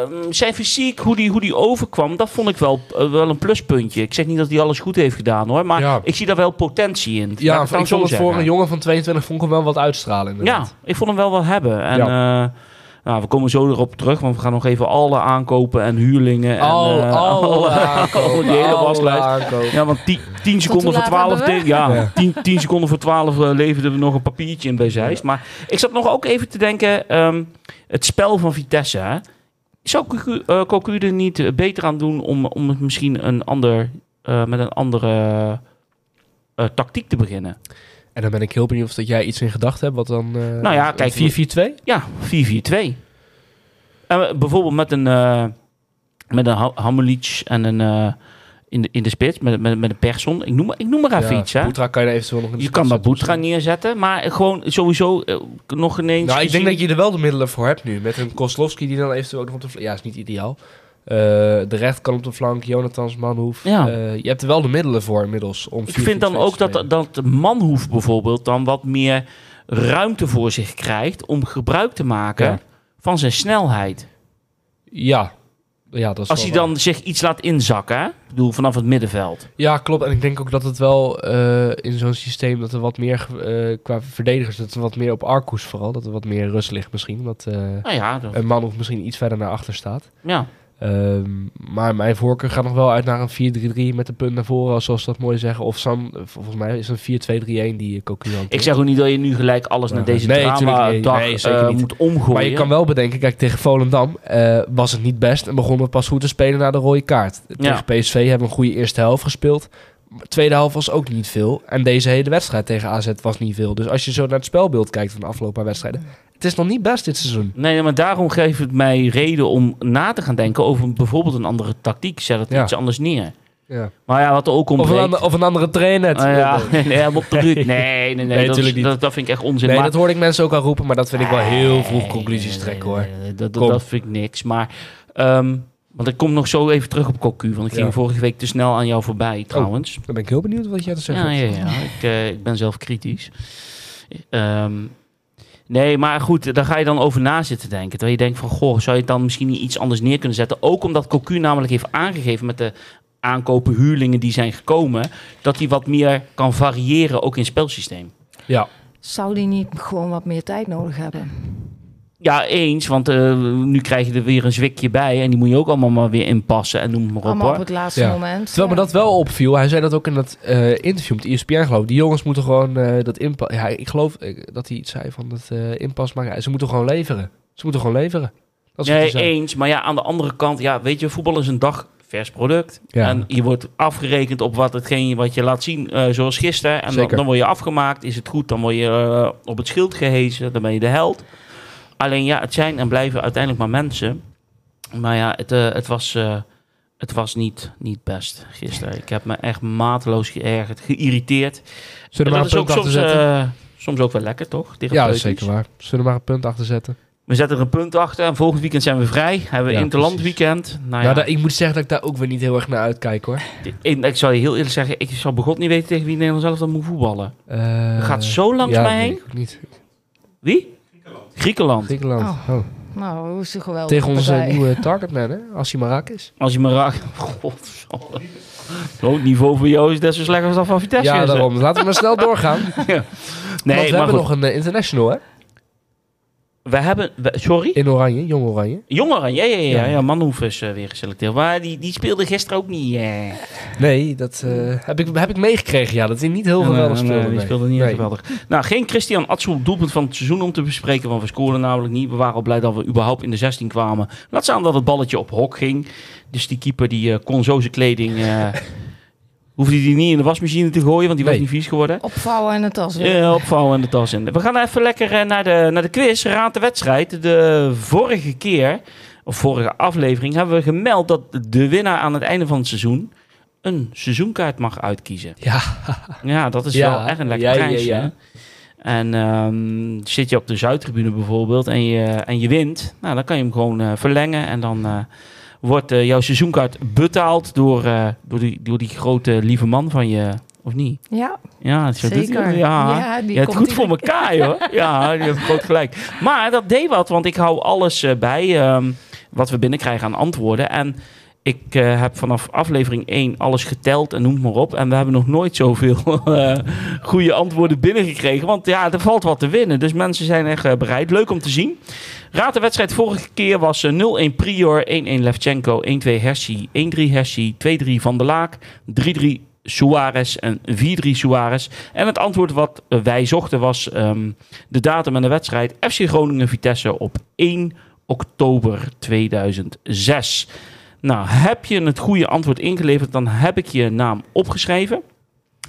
ehm, zijn fysiek, hoe die, hoe die overkwam... Dat vond ik wel, eh, wel een pluspuntje. Ik zeg niet dat hij alles goed heeft gedaan hoor. Maar Ja. ik zie daar wel potentie in. Ja, ik vond het voor een jongen van 22 vond ik hem wel wat uitstralen. Ja, ik vond hem wel wat hebben. En, ja. Nou, we komen zo erop terug, want we gaan nog even alle aankopen en huurlingen. En, Al, eh, alle alle- aankopen, die hele waslijst. Ja, want 10 seconden voor laat 12 hebben we? te- ja, Ja. 10 10 seconden voor 12 eh, leverden we nog een papiertje in bij Zeist. Maar ik zat nog ook even te denken, ehm, het spel van Vitesse. Hè? Zou Cocu eh, Cocu er niet beter aan doen om, om het misschien een ander, eh, met een andere eh, tactiek te beginnen? En dan ben ik heel benieuwd of dat jij iets in gedachten hebt. Wat dan... eh, Nou ja, kijk, 4-4-2? Ja, 4-4-2. En bijvoorbeeld met een, eh met een Ha- Hamulic en een eh, in, de, in de spits, met, met, met een Persson. Ik noem, maar- ik noem maar even iets, hè. Boetra kan je eventueel nog in Je kan zetten Boetra neerzetten, maar gewoon sowieso eh, nog ineens... Nou, ik denk dat je er wel de middelen voor hebt nu. Met een Koslowski die dan eventueel ook nog op de. Ja, is niet ideaal. Eh, de recht kan op de flank, Jonathans, Manhoef. Ja. Eh, je hebt er wel de middelen voor inmiddels. Om Ik vind dan 4-4-2 ook dat, dat Manhoef bijvoorbeeld dan wat meer ruimte voor zich krijgt om gebruik te maken Ja. van zijn snelheid. Ja. Ja, dat is Als hij waar. dan zich iets laat inzakken, hè? ik bedoel vanaf het middenveld. Ja, klopt. En ik denk ook dat het wel eh, in zo'n systeem dat er wat meer qua verdedigers, dat er wat meer op Arcus vooral, dat er wat meer rust ligt misschien. Omdat Nou ja, dat- een man of misschien iets verder naar achter staat. ja. Ehm, maar mijn voorkeur gaat nog wel uit naar een 4-3-3 met de punt naar voren, zoals ze dat mooi zeggen. Of Sam, volgens mij is een 4-2-3-1 die Cocu hanteert. Ik zeg ook niet dat je nu gelijk alles naar deze nee, drama dag Nee, zeker eh, moet omgooien. Maar je kan wel bedenken, kijk, tegen Volendam eh, was het niet best en begonnen we pas goed te spelen na de rode kaart. Tegen PSV hebben we een goede eerste helft gespeeld. Tweede helft was ook niet veel. En deze hele wedstrijd tegen AZ was niet veel. Dus als je zo naar het spelbeeld kijkt van de afgelopen wedstrijden. Het is nog niet best dit seizoen. Nee, maar daarom geeft het mij reden om na te gaan denken over bijvoorbeeld een andere tactiek. Zet het Ja. iets anders neer. Ja. Maar ja, wat er ook Of, ontbreekt... een ander- of een andere trainer. Ah, ja, nee, nee, helemaal op de ruut. Nee, nee, nee, Nee, dat, is- niet. dat, dat vind ik echt onzin. Nee, maar, dat hoorde ik mensen ook al roepen. Maar dat vind ik wel heel vroeg conclusies trekken hoor. dat, dat, dat vind ik niks. Maar, ehm, want ik kom nog zo even terug op Cocu. Want ik ging Ja. vorige week te snel aan jou voorbij trouwens. Dan ben ik heel benieuwd wat jij te zeggen Ja, hebt. ja, ja. Ik, eh, ik ben zelf kritisch. Ehm, nee, maar goed, daar ga je dan over na zitten denken. Terwijl je denkt van, goh, zou je het dan misschien niet iets anders neer kunnen zetten? Ook omdat Cocu namelijk heeft aangegeven met de aankopen, huurlingen die zijn gekomen, dat hij wat meer kan variëren, ook in het spelsysteem. Ja. Zou die niet gewoon wat meer tijd nodig hebben? Ja, eens, want eh, nu krijg je er weer een zwikje bij en die moet je ook allemaal maar weer inpassen en noem maar op Allemaal op het laatste Ja. moment. Terwijl me dat wel opviel. Hij zei dat ook in dat eh, interview met ESPN geloof ik. Die jongens moeten gewoon eh, dat inpas... Ja, ik geloof dat hij iets zei van dat eh, inpas maken. Ja, ze moeten gewoon leveren. Ze moeten gewoon leveren. Dat is Nee, eens. Maar ja, aan de andere kant, ja, weet je, voetbal is een dag vers product. Ja. En je wordt afgerekend op wat, hetgeen wat je laat zien, eh, zoals gisteren. En dan, dan word je afgemaakt. Is het goed, dan word je op het schild gehezen. Dan ben je de held. Alleen ja, het zijn en blijven uiteindelijk maar mensen. Maar ja, het, eh, het was, eh, het was niet, niet best gisteren. Ik heb me echt mateloos geërgerd, geïrriteerd. Zullen we maar een punt achter soms, zetten? eh, soms ook wel lekker, toch? ja, dat is zeker waar. Zullen we maar een punt achter zetten? We zetten er een punt achter en volgend weekend zijn we vrij. Hebben we Ja, Interland precies. weekend. Nou Ja, ik moet zeggen dat ik daar ook weer niet heel erg naar uitkijk hoor. ik, ik zal je heel eerlijk zeggen, ik zal begot niet weten tegen wie Nederland zelf dan moet voetballen. Gaat zo langs ja, mij heen. ik ook niet. Wie? Griekenland. Griekenland. Oh. Oh. Nou, hoe is het geweldig. Tegen onze partij. nieuwe targetman, hè? Als Als je me raakt. Godsamme. Zo, het niveau voor jou is net zo slecht als dat van Vitesse. Ja, is, daarom. Laten we maar snel doorgaan. Want Nee, we maar hebben goed. nog een eh, international, hè? We hebben... we- sorry? In oranje, jong oranje. Jongeren, ja, ja, ja. Ja. ja. Manhoef is eh, weer geselecteerd. Maar die, die speelde gisteren ook niet. eh. Nee, dat eh, heb, ik, heb ik meegekregen. Ja, dat hij niet heel geweldig nee, speelde. die nee. speelde niet Nee. echt geweldig. Nou, geen Christian Atsu doelpunt van het seizoen om te bespreken. Want we scoren namelijk niet. We waren al blij dat we überhaupt in de 16 kwamen. Laat staan dat het balletje op hok ging. Dus die keeper die kon zo zijn kleding... hoefde die niet in de wasmachine te gooien, want die was Nee. niet vies geworden. Opvouwen en de tas weer. Ja, opvouwen en de tas in. We gaan even lekker eh, naar de, naar de quiz. Raad de wedstrijd. De vorige keer, of vorige aflevering, hebben we gemeld dat de winnaar aan het einde van het seizoen een seizoenkaart mag uitkiezen. Ja, Ja, dat is Ja, wel echt een lekker ja, prijsje. En ehm, zit je op de Zuidtribune bijvoorbeeld en je, en je wint, nou, dan kan je hem gewoon eh, verlengen. En dan eh, wordt eh, jouw seizoenkaart betaald door, eh, door, die, door die grote lieve man van je, of niet? Ja, Ja, zeker. Ja, Ja, die je hebt goed voor elkaar, joh. Ja, je hebt groot gelijk. Maar dat deed wat, want ik hou alles eh, bij ehm, wat we binnenkrijgen aan antwoorden. En ik heb vanaf aflevering 1 alles geteld en noem maar op. En we hebben nog nooit zoveel eh, goede antwoorden binnengekregen. Want ja, er valt wat te winnen. Dus mensen zijn echt bereid. Leuk om te zien. Raad de wedstrijd vorige keer was eh, 0-1 Prior, 1-1 Levchenko, 1-2 Hershey, 1-3 Hershey, 2-3 Van der Laak, 3-3 Suarez en 4-3 Suarez. En het antwoord wat eh, wij zochten was ehm, de datum en de wedstrijd FC Groningen-Vitesse op 1 oktober 2006. Nou, heb je het goede antwoord ingeleverd, dan heb ik je naam opgeschreven.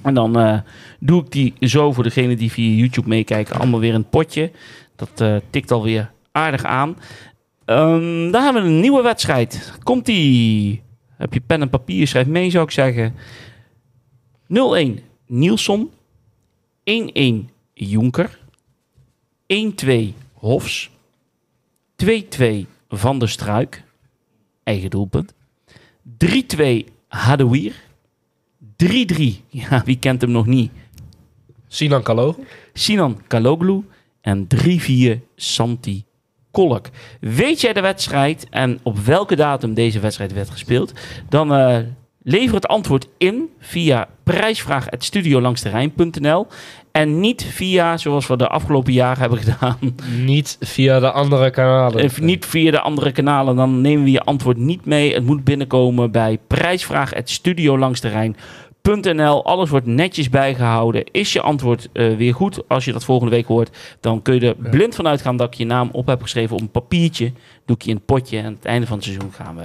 En dan eh, doe ik die zo voor degenen die via YouTube meekijken, allemaal weer het potje. Dat eh, tikt alweer aardig aan. Ehm dan hebben we een nieuwe wedstrijd. Komt die? Heb je pen en papier? Schrijf mee, zou ik zeggen. 0-1 Nielsen. 1-1 Jonker. 1-2 Hofs. 2-2 Van der Struik. Eigen doelpunt. 3-2 Hadouier. 3-3. Ja, wie kent hem nog niet? Sinan Kalogu. Sinan Kaloglu. En 3-4 Santi Kolk. Weet jij de wedstrijd en op welke datum deze wedstrijd werd gespeeld? Dan eh, lever het antwoord in via prijsvraag.studiolangsterrein.nl en niet via, zoals we de afgelopen jaren hebben gedaan, Niet via de andere kanalen. niet via de andere kanalen. Dan nemen we je antwoord niet mee. Het moet binnenkomen bij prijsvraag.studiolangsterrein.nl. Alles wordt netjes bijgehouden. Is je antwoord eh, weer goed? Als je dat volgende week hoort, dan kun je er Ja. blind van uitgaan dat ik je naam op heb geschreven op een papiertje. Doe ik je in het potje. En aan het einde van het seizoen gaan we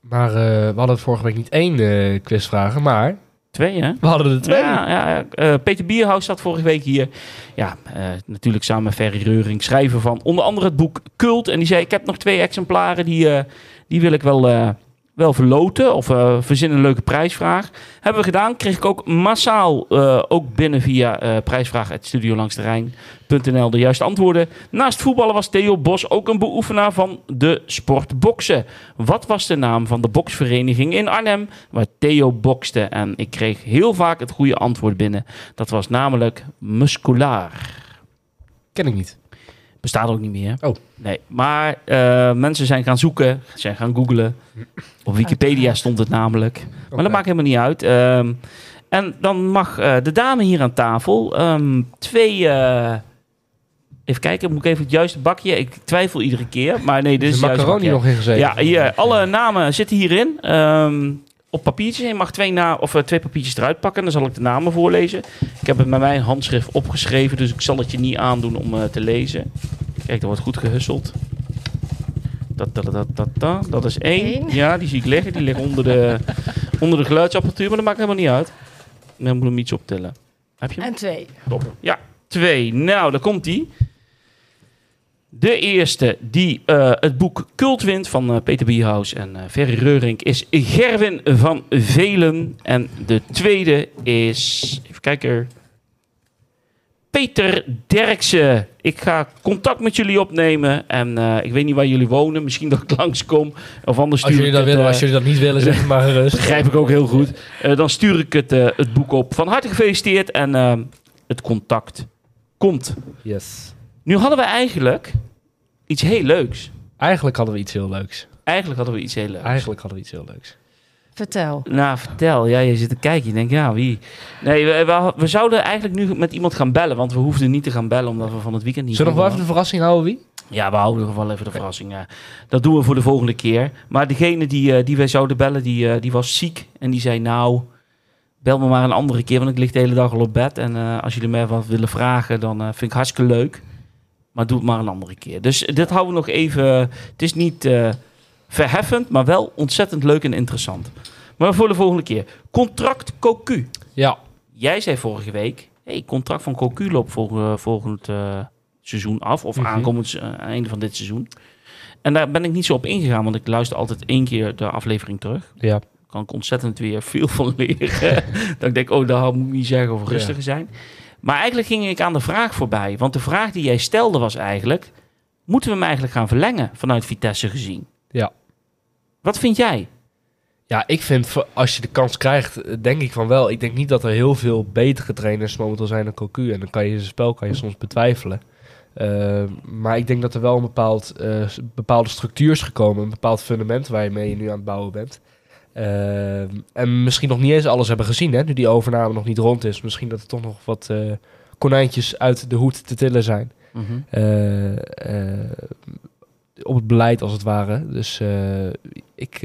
Maar eh, we hadden vorige week niet één eh, quizvragen, maar twee, hè? we hadden er twee. Ja, ja, ja. Peter Bierhuis zat vorige week hier. Ja, natuurlijk samen met Ferry Reuring, schrijver van onder andere het boek Cult. En die zei, ik heb nog twee exemplaren, die, die wil ik wel, wel verloten. Of eh verzin een leuke prijsvraag. Hebben we gedaan. Kreeg ik ook massaal, eh, ook binnen via eh prijsvraag.studiolangsterrein.nl de juiste antwoorden. Naast voetballen was Theo Bos ook een beoefenaar van de sport boksen. Wat was de naam van de boksvereniging in Arnhem waar Theo bokste? En ik kreeg heel vaak het goede antwoord binnen. Dat was namelijk musculaar. Ken ik niet. Bestaat ook niet meer. Oh. Nee, maar eh, mensen zijn gaan zoeken, zijn gaan googlen. Op Wikipedia stond het namelijk. Maar dat maakt helemaal niet uit. Ehm, en dan mag eh, de dame hier aan tafel ehm, twee... eh, even kijken, moet ik even het juiste bakje? Ik twijfel iedere keer, maar nee, dit Is er juiste macaroni bakje. nog in gezeten? Ja, hier, alle namen zitten hierin. Ehm, op papiertjes. Je mag twee, na of, eh, twee papiertjes eruit pakken. Dan zal ik de namen voorlezen. Ik heb het met mijn handschrift opgeschreven. Dus ik zal het je niet aandoen om eh, te lezen. Kijk, er wordt goed gehusseld. Dat, dat, dat, dat, dat, dat is één. Eén. Ja, die zie ik liggen. Die liggen onder de, onder de geluidsapparatuur. Maar dat maakt helemaal niet uit. Dan moet hem iets optillen. Heb je hem? En twee. Top. Ja, twee. Nou, daar komt die. De eerste die eh, het boek Cult wint van eh, Peter Bierhaus en eh Ferry Reurink is Gerwin van Velen. En de tweede is, even kijken, Peter Derksen. Ik ga contact met jullie opnemen en ik weet niet waar jullie wonen. Misschien dat ik langskom of anders Als stuur jullie, ik dat het, willen, als jullie dat niet willen, zeg maar gerust. Begrijp ik ook heel goed. Dan stuur ik het, het boek op. Van harte gefeliciteerd en het contact komt. Yes. Nu hadden we eigenlijk iets heel leuks. Eigenlijk hadden we iets heel leuks. Eigenlijk hadden we iets heel leuks. Eigenlijk hadden we iets heel leuks. Vertel. Nou, vertel. Ja, je zit te kijken. Je denkt, ja, wie? Nee, we, we, we zouden eigenlijk nu met iemand gaan bellen. Want we hoefden niet te gaan bellen, omdat we van het weekend niet... Zullen we nog wel even de verrassing houden, wie? Ja, we houden nog wel even de verrassing. Ja. Dat doen we voor de volgende keer. Maar degene die, eh, die wij zouden bellen, die, eh, die was ziek. En die zei, nou, bel me maar een andere keer. Want ik lig de hele dag al op bed. En eh, als jullie mij wat willen vragen, dan vind ik hartstikke leuk. Maar doe het maar een andere keer. Dus dit houden we nog even... Het is niet eh, verheffend, maar wel ontzettend leuk en interessant. Maar voor de volgende keer. Contract Cocu. Ja. Jij zei vorige week, hey, contract van Cocu loopt volgend, volgend eh, seizoen af. Of Mhm. aankomend eh, einde van dit seizoen. En daar ben ik niet zo op ingegaan, want ik luister altijd één keer de aflevering terug. Ja. kan ik ontzettend weer veel van leren. dat ik denk, oh, dat moet ik niet zeggen of rustiger zijn. Maar eigenlijk ging ik aan de vraag voorbij. Want de vraag die jij stelde was eigenlijk... moeten we hem eigenlijk gaan verlengen vanuit Vitesse gezien? Ja. Wat vind jij? Ja, ik vind, als je de kans krijgt, eh, denk ik van wel. Ik denk niet dat er heel veel betere trainers momenteel zijn dan Cocu. En dan kan je zijn spel kan je soms betwijfelen. Eh, maar ik denk dat er wel een bepaald, eh, bepaalde structuur is gekomen. Een bepaald fundament waar je mee nu aan het bouwen bent. Eh, en misschien nog niet eens alles hebben gezien, hè, nu die overname nog niet rond is. Misschien dat er toch nog wat eh, konijntjes uit de hoed te tillen zijn. Eh, op het beleid als het ware. Dus eh, ik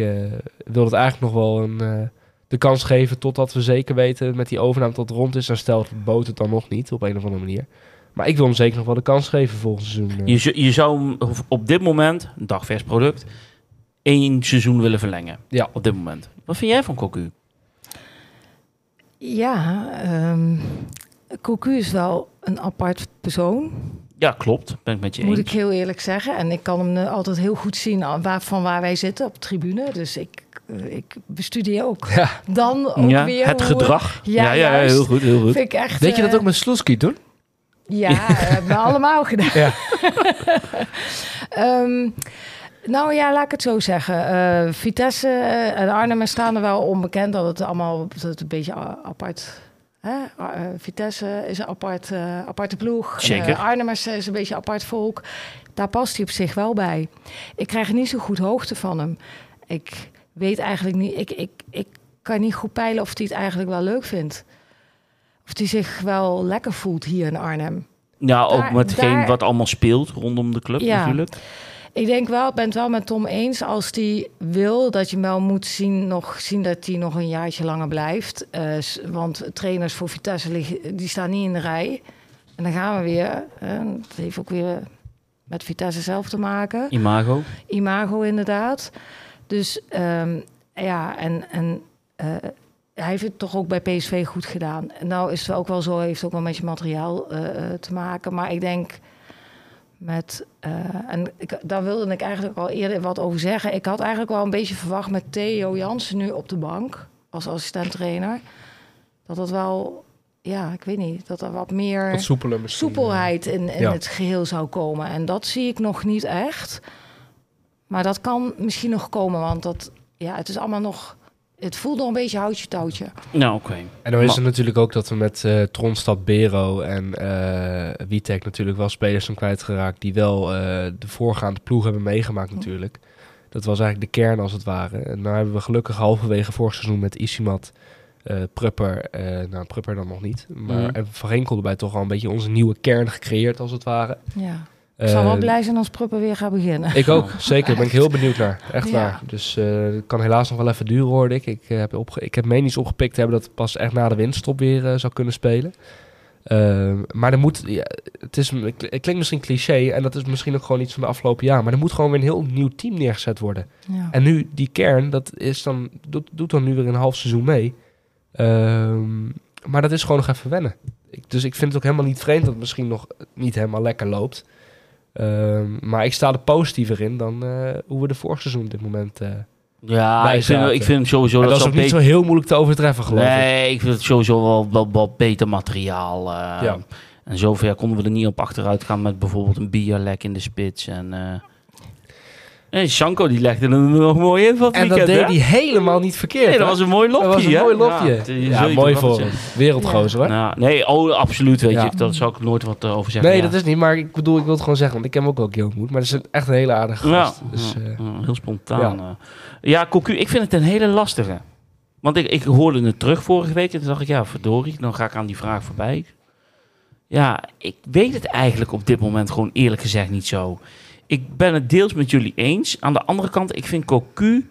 wil het eigenlijk nog wel een, de kans geven totdat we zeker weten met die overname tot het rond is. Dan stelt Boot het dan nog niet op een of andere manier. Maar ik wil hem zeker nog wel de kans geven volgend seizoen. Je, zou- je zou hem op dit moment, een dagvers product, één seizoen willen verlengen. Ja. Op dit moment. Wat vind jij van Cocu? Ja, ehm Cocu is wel een apart persoon, Ja, klopt. Ben ik met je moet eens. ik heel eerlijk zeggen. En ik kan hem eh, altijd heel goed zien aan waar, van waar wij zitten op de tribune. Dus ik, eh, ik bestudeer ook Ja. dan ook ja, weer het hoe- gedrag. Ja, ja, ja, heel goed, heel goed. Vind ik echt, Weet je dat eh, ook met Sloeski doen? Ja, dat hebben we allemaal gedaan. Ja. Nou ja, laat ik het zo zeggen. Eh, Vitesse en Arnhem staan er wel onbekend dat het allemaal dat het een beetje apart... Hè? Eh, Vitesse is een apart, eh, aparte ploeg. Zeker. Arnhem is, een beetje apart volk. Daar past hij op zich wel bij. Ik krijg niet zo goed hoogte van hem. Ik weet eigenlijk niet... Ik, ik, ik kan niet goed peilen of hij het eigenlijk wel leuk vindt. Of hij zich wel lekker voelt hier in Arnhem. Ja, ook Daar- met hetgeen daar- wat allemaal speelt rondom de club Ja. natuurlijk. Ik denk wel, ik ben het wel met Tom eens. Als die wil dat je wel moet zien, nog, zien dat hij nog een jaartje langer blijft. Eh, want trainers voor Vitesse liggen, die staan niet in de rij. En dan gaan we weer. eh, dat heeft ook weer met Vitesse zelf te maken. Imago. Imago inderdaad. Dus ehm, ja, en, en eh, hij heeft het toch ook bij PSV goed gedaan. En nou is het ook wel zo, heeft ook wel met je materiaal eh, te maken. Maar ik denk met, eh, en ik, daar wilde ik eigenlijk al eerder wat over zeggen. Ik had eigenlijk wel een beetje verwacht met Theo Jansen nu op de bank als assistent-trainer. Dat dat wel, ja, ik weet niet, dat er wat meer Wat soepelheid in, in Ja. het geheel zou komen. En dat zie ik nog niet echt. Maar dat kan misschien nog komen, want dat, ja, het is allemaal nog... Het voelt nog een beetje houtje touwtje. Nou, oké. En dan is het natuurlijk ook dat we met eh Tronstad, Bero en eh Witek natuurlijk wel spelers zijn kwijtgeraakt die wel eh, de voorgaande ploeg hebben meegemaakt natuurlijk. Dat was eigenlijk de kern als het ware. En nou hebben we gelukkig halverwege vorig seizoen met Isimat, eh Prupper, eh, nou Prupper dan nog niet, maar en Van Ginkel erbij toch al een beetje onze nieuwe kern gecreëerd als het ware. Ja. Ik zal wel Eh, blij zijn als Pruppen weer gaat beginnen. Ik ook, zeker. Daar ben ik heel benieuwd naar. Echt Ja. waar. Dus eh, het kan helaas nog wel even duren, hoorde ik. Ik, eh, heb, opge ik heb medisch opgepikt hebben dat het pas echt na de winststop weer zou kunnen spelen. Ehm, maar er moet, ja, het, is, het klinkt misschien cliché en dat is misschien ook gewoon iets van de afgelopen jaar. Maar er moet gewoon weer een heel nieuw team neergezet worden. Ja. En nu, die kern, dat is dan, doet, doet dan nu weer een half seizoen mee. Ehm, maar dat is gewoon nog even wennen. Ik, dus ik vind het ook helemaal niet vreemd dat het misschien nog niet helemaal lekker loopt. Ehm, maar ik sta er positiever in dan eh, hoe we de vorig seizoen op dit moment... eh Ja, ik vind, ik vind sowieso dat, dat is ook niet zo heel moeilijk te overtreffen, geloof ik. Nee, ik vind het sowieso wel, wel, wel beter materiaal. eh. Ja. En zover konden we er niet op achteruit gaan met bijvoorbeeld een Bialek in de spits. En, eh nee, Sanko die legde er nog mooi in van het En dat deed hè? hij helemaal niet verkeerd. Nee, dat hè? was een mooi lopje. Dat was een hè? mooi lopje. Ja, die Ja, zul je mooi toch wel voor hem. zeggen. Wereldgozer, hoor. Nou, nee, oh, absoluut, weet Ja. je. Daar zou ik nooit wat eh, over zeggen. Nee, ja. dat is niet. Maar ik bedoel, ik wil het gewoon zeggen. Want ik heb hem ook wel keer ontmoet. Maar dat is een- echt een hele aardige Ja, gast. Dus, ja, eh, ja, heel spontaan. ja. Ja, ja Cocu, ik vind het een hele lastige. Want ik, ik hoorde het terug vorige week en toen dacht ik, ja, verdorie, dan ga ik aan die vraag voorbij. Ja, ik weet het eigenlijk op dit moment gewoon eerlijk gezegd niet zo. Ik ben het deels met jullie eens. Aan de andere kant, ik vind Cocu,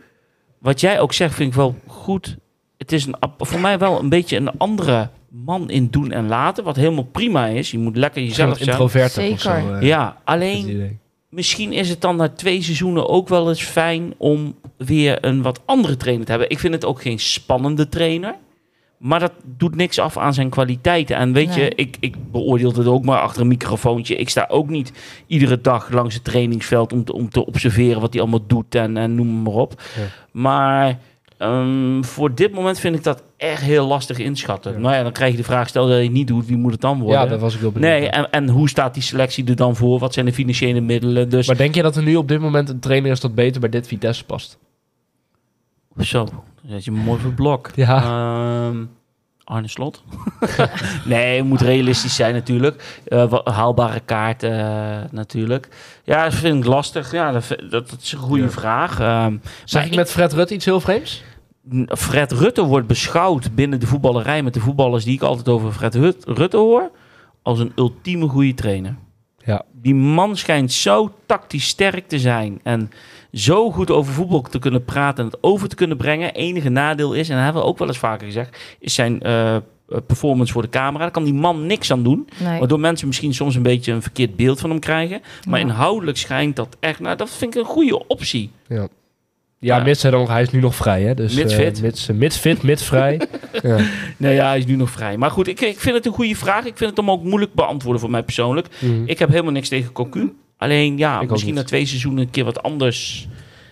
wat jij ook zegt, vind ik wel goed. Het is een, voor mij wel een beetje een andere man in doen en laten, wat helemaal prima is. Je moet lekker jezelf zijn. introverter of zo. Zeker. eh, Ja, alleen misschien is het dan na twee seizoenen ook wel eens fijn om weer een wat andere trainer te hebben. Ik vind het ook geen spannende trainer. Maar dat doet niks af aan zijn kwaliteiten. En weet Nee. je, ik, ik beoordeel het ook maar achter een microfoontje. Ik sta ook niet iedere dag langs het trainingsveld om te, om te observeren wat hij allemaal doet en, en noem maar op. Ja. Maar ehm, voor dit moment vind ik dat echt heel lastig inschatten. Ja. Nou ja, dan krijg je de vraag, stel dat je het niet doet, wie moet het dan worden? Ja, daar was ik wel benieuwd. Nee, en, en hoe staat die selectie er dan voor? Wat zijn de financiële middelen? Dus Maar denk je dat er nu op dit moment een trainer is dat beter bij dit Vitesse past? zo, dan zet je mooi voor blok. Ja. Ehm, Arne Slot. nee, moet realistisch zijn natuurlijk. Eh, haalbare kaart eh, natuurlijk. Ja, dat vind ik lastig. Ja, dat, dat, dat is een goede Ja. vraag. Ehm, Zeg maar ik met Fred Rutte iets heel vreemds? Fred Rutte wordt beschouwd binnen de voetballerij met de voetballers die ik altijd over Fred Rutte hoor, als een ultieme goede trainer. Ja. Die man schijnt zo tactisch sterk te zijn. En zo goed over voetbal te kunnen praten en het over te kunnen brengen. Enige nadeel is, en dat hebben we ook wel eens vaker gezegd, is zijn eh, performance voor de camera. Daar kan die man niks aan doen. Nee. Waardoor mensen misschien soms een beetje een verkeerd beeld van hem krijgen. Maar Ja. inhoudelijk schijnt dat echt, nou dat vind ik een goede optie. Ja. Ja, Ja. mits hij, dan, hij is nu nog vrij, hè? Dus, Mits eh, fit. mits, eh, mits fit, mits vrij. ja. Nou ja, hij is nu nog vrij. Maar goed, ik, ik vind het een goede vraag. Ik vind het hem ook moeilijk beantwoorden voor mij persoonlijk. Mhm. Ik heb helemaal niks tegen Cocu. Alleen ja, Ik misschien na twee seizoenen een keer wat anders.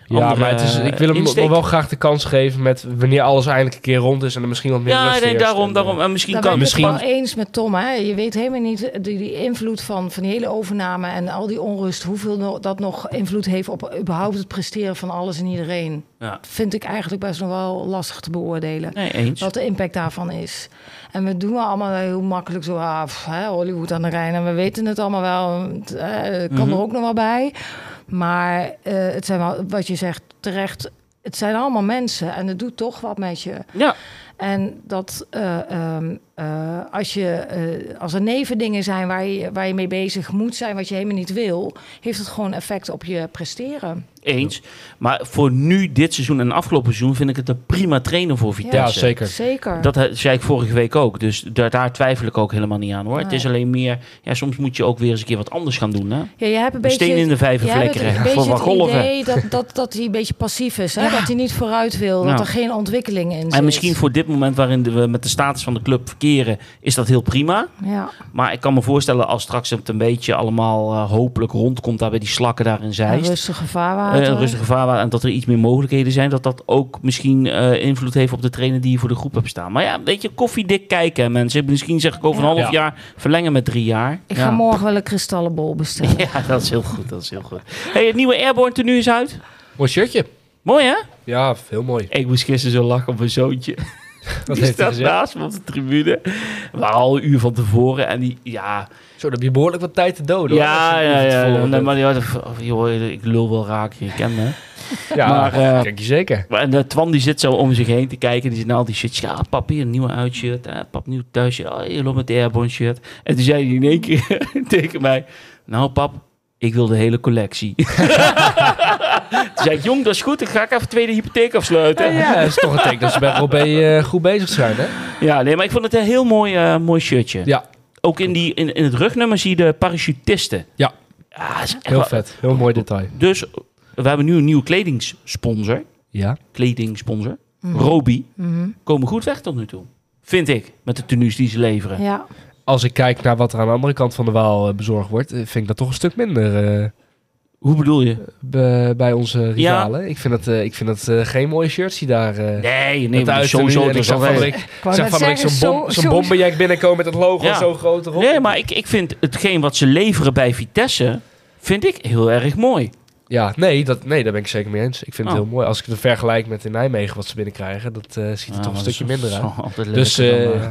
Ja, andere, maar het is, ik wil hem insteek. nog wel graag de kans geven met wanneer alles eindelijk een keer rond is en er misschien wat meer Ja, nee, heerst. daarom, En, daarom. eh, En misschien Daar kan ben ik misschien- het wel eens met Tom. Hè? Je weet helemaal niet die, die invloed van, van die hele overname en al die onrust, hoeveel no- dat nog invloed heeft op überhaupt het presteren van alles en iedereen. Ja. Vind ik eigenlijk best nog wel lastig te beoordelen. Nee, eens. Wat de impact daarvan is. En we doen allemaal heel makkelijk zo, ah, pff, hè, Hollywood aan de Rijn. En we weten het allemaal wel. Het eh, kan Mhm. er ook nog wel bij. Maar eh, het zijn wel, wat je zegt, terecht. Het zijn allemaal mensen en het doet toch wat met je. Ja, En dat eh, ehm, eh, als, je, eh, als er nevendingen zijn waar je, waar je mee bezig moet zijn, wat je helemaal niet wil, heeft het gewoon effect op je presteren. eens. Maar voor nu, dit seizoen en afgelopen seizoen, vind ik het een prima trainer voor Vitesse. Ja, zeker. Zeker. Dat he- zei ik vorige week ook. Dus daar, daar twijfel ik ook helemaal niet aan hoor. Het is alleen meer, ja, soms moet je ook weer eens een keer wat anders gaan doen. Hè? ja, je hebt een Een beetje steen in de vijver je hebt flikkeren. een beetje Voor wat het golven. idee dat, dat, dat hij een beetje passief is. Hè? Dat hij niet vooruit wil. Ja. Dat er geen ontwikkeling in zit. En misschien voor dit moment waarin we met de status van de club is dat heel prima. Ja. Maar ik kan me voorstellen als straks het een beetje allemaal eh, hopelijk rondkomt daar bij die slakken daar in Een Zeist. rustige vaarwater. Eh, een rustige vaarwater en dat er iets meer mogelijkheden zijn, dat dat ook misschien eh, invloed heeft op de trainer die je voor de groep hebt staan. Maar ja, weet je, koffiedik kijken mensen. Misschien zeg ik over een Ja. half Ja. jaar verlengen met drie jaar. Ik ja. ga morgen wel een kristallenbol bestellen. Ja, dat is heel goed, dat is heel goed. Hey, het nieuwe Airborne tenue is uit. Mooi shirtje. Mooi hè? Ja, heel mooi. Ik moest gisteren zo lachen op mijn zoontje. Wat die staat naast me op de tribune. We waren al een uur van tevoren en die, ja... Zo, dan heb je behoorlijk wat tijd te doden. hoor, Ja, ja, ja. Nee, maar die had, joh, ik lul wel raak, je kent me. ja, maar, eh, kijk je zeker. Maar En de Twan die zit zo om zich heen te kijken. Die zit naar al die shit. Ja, pap, hier een nieuwe uitshirt. Eh, pap, nieuw thuisje. Oh, hier loopt met de Airborne shirt. En toen zei hij in één keer tegen mij... Nou, pap, ik wil de hele collectie. toen zei ik, jong, dat is goed. Dan ga ik even tweede hypotheek afsluiten. Ja, ja, dat is toch een teken dat ze bij Rob B, eh, goed bezig zijn, hè? Ja, nee, maar ik vond het een heel mooi, eh, mooi shirtje. Ja, Ook in, die, in, in het rugnummer zie je de parachutisten. Ja. Ja, is echt heel wel- vet. Heel mooi detail. Dus we hebben nu een nieuwe kledingsponsor. Ja. Kledingsponsor. Mhm. Robi. Mhm. Komen goed weg tot nu toe. Vind ik. Met de tenues die ze leveren. Ja. Als ik kijk naar wat er aan de andere kant van de Waal eh, bezorgd wordt, eh, vind ik dat toch een stuk minder eh, Hoe bedoel je? bij onze rivalen. Ik vind eh, ik vind eh, geen mooie shirts die daar... eh Nee, nee, het maar uit sowieso. ik zag van week, Ik zag van week zo'n bom, zo- zo- binnenkomen met het logo Ja. zo groot erop. Nee, maar ik, ik vind hetgeen wat ze leveren bij Vitesse, vind ik heel erg mooi. Ja, nee, dat, nee, daar ben ik zeker mee eens. Ik vind het Oh. heel mooi. Als ik het vergelijk met in Nijmegen wat ze binnenkrijgen, dat eh, ziet er toch een stukje minder uit. Dus, Dus, eh,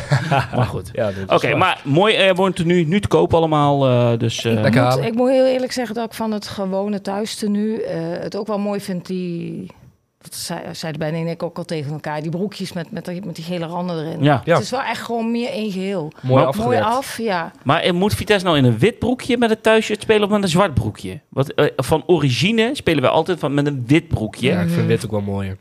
maar goed. ja, Oké, maar mooi Airborne tenue, nu te koop allemaal. eh, dus, eh, Lekker moet- ik moet heel eerlijk zeggen dat ik van het gewone thuistenu eh het ook wel mooi vind die... Dat zei, zeiden Ben en ik ook al tegen elkaar. Die broekjes met, met, die- met die gele randen erin. ja. Ja. Het is wel echt gewoon meer één geheel. Mooi Maar- Mooi af, ja. Maar eh, moet Vitesse nou in een wit broekje met het thuisshirt spelen of met een zwart broekje? Want eh, van origine spelen we altijd van, met een wit broekje. Ja, Ja. ik vind wit ook wel mooier.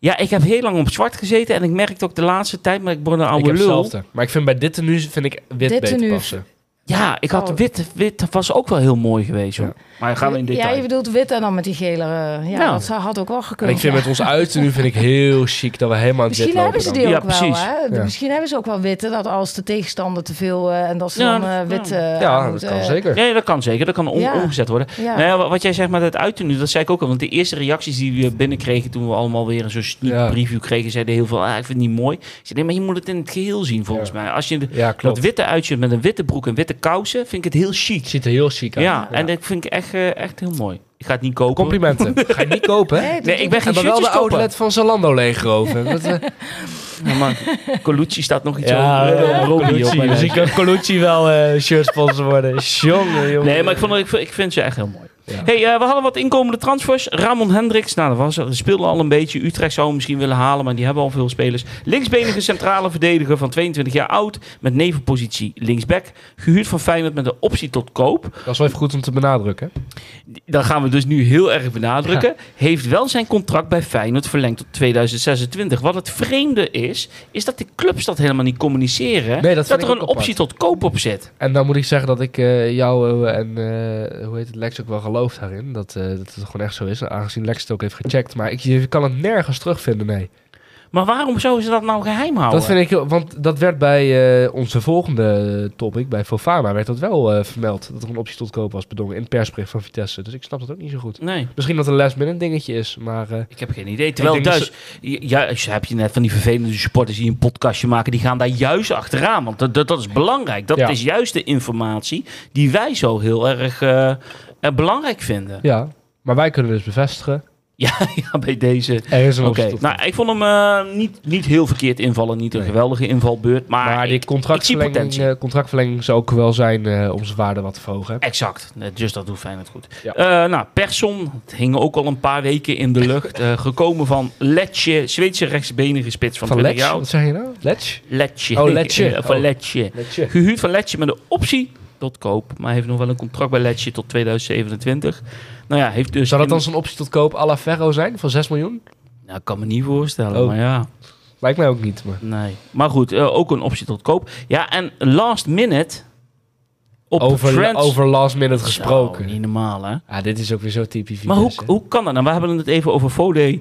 ik heb heel lang op zwart gezeten en ik merkte ook de laatste tijd, maar ik word een ik oude heb lul. hetzelfde. Maar ik vind bij dit tenue vind ik wit Dit beter tenue- passen. Ja, ik had Oh. wit. Wit was ook wel heel mooi geweest. Hoor. Ja. Maar gaan we in Ja, detail. je bedoelt wit en dan met die gele... eh, ja, Ja. dat zou- had ook wel En gekund. ik vind ja. met ons uiten vind ik heel chic dat we helemaal in Misschien hebben ze dan. die Ja, ook wel, precies. hè? Ja. Misschien hebben ze ook wel witte, dat als de tegenstander te veel... eh, en dat ze Ja, dan eh, dat- wit... ja. eh, Ja, dat kan eh, zeker. Nee, dat kan zeker. Dat kan om- Ja. omgezet worden. Ja. Nou ja, wa- wat jij zegt met het uiten nu, dat zei ik ook al. Want de eerste reacties die we binnenkregen toen we allemaal weer een zo'n Ja. preview kregen, zeiden heel veel, ah, ik vind het niet mooi. Ik zei, nee, maar je moet het in het geheel zien volgens Ja. mij. Als je de- Ja, dat witte uitshirt met een witte broek en witte kousen, vind ik het heel chic. Het ziet er heel chic uit. Ja, en dat vind ik echt, eh, echt heel mooi. Ik ga het niet kopen. Complimenten. Ga je niet kopen, hè? Nee, ik ben geen wel de outlet van Zalando leegroven. Dat, eh, Ja, maar Colucci staat nog iets ja, over. ja, eh, Colucci. Dus lijstje. kan Colucci wel eh shirt sponsor worden. Jongen, jongen. Nee, maar ik, vond, ik, ik vind ze echt heel mooi. Ja. Hey, eh, we hadden wat inkomende transfers. Ramon Hendricks, nou, dat was er. speelde al een beetje. Utrecht zou hem misschien willen halen, maar die hebben al veel spelers. Linksbenige centrale verdediger van 22 jaar oud. Met nevenpositie linksback. Gehuurd van Feyenoord met een optie tot koop. Dat is wel even goed om te benadrukken. Dat gaan we dus nu heel erg benadrukken. Heeft wel zijn contract bij Feyenoord verlengd tot 2026. Wat het vreemde is, is dat de clubs dat helemaal niet communiceren. Nee, dat er een optie tot koop op zit. En dan moet ik zeggen dat ik eh, jou eh, en hoe heet het, Lex ook wel geloof daarin. Dat, eh, dat het gewoon echt zo is. Aangezien Lex het ook heeft gecheckt. Maar ik, je kan het nergens terugvinden, nee. Maar waarom zouden ze dat nou geheim houden? Dat vind ik, want dat werd bij eh, onze volgende topic, bij Fofana, werd dat wel eh, vermeld. Dat er een optie tot koop was bedongen in het persbericht van Vitesse. Dus ik snap dat ook niet zo goed. Nee. Misschien dat het een last minute dingetje is, maar... Ik heb geen idee. Terwijl thuis, juist heb je net van die vervelende supporters die een podcastje maken, die gaan daar juist achteraan. Want dat, dat, dat is belangrijk. Dat Ja. is juist de informatie die wij zo heel erg belangrijk vinden. ja, maar wij kunnen dus bevestigen. Ja, ja bij deze. Er is een nou, ik vond hem eh, niet, niet heel verkeerd invallen. Niet een Nee. geweldige invalbeurt. Maar, Maar die ik, contractverlenging, eh, contractverlenging zou ook wel zijn eh, om zijn waarde wat te verhogen. Exact. Dus dat doet Feyenoord goed. Ja. Eh, nou, Persson. Het hing ook al een paar weken in de lucht. Eh, gekomen van Letje. Zweedse rechtsbenige spits van, Van 20 Letch? jaar Wat zeg je nou? Letch? Letje. Oh, Letje. Eh, van Oh. Letje. Letje. Gehuurd van Letje met een optie tot koop. Maar heeft nog wel een contract bij Letje tot 2027. Nou ja, heeft dus... Zou dat dan zo'n optie tot koop à la Ferro zijn van 6 miljoen? Nou, ik kan me niet voorstellen, Oh. maar ja. Lijkt mij ook niet, maar... Nee. Maar goed, eh, ook een optie tot koop. Ja, en last minute... Op Over, over last minute gesproken. Zo, niet normaal, hè? Ja, dit is ook weer zo typisch Maar hoe, hoe kan dat? Nou, we hebben het even over Fode.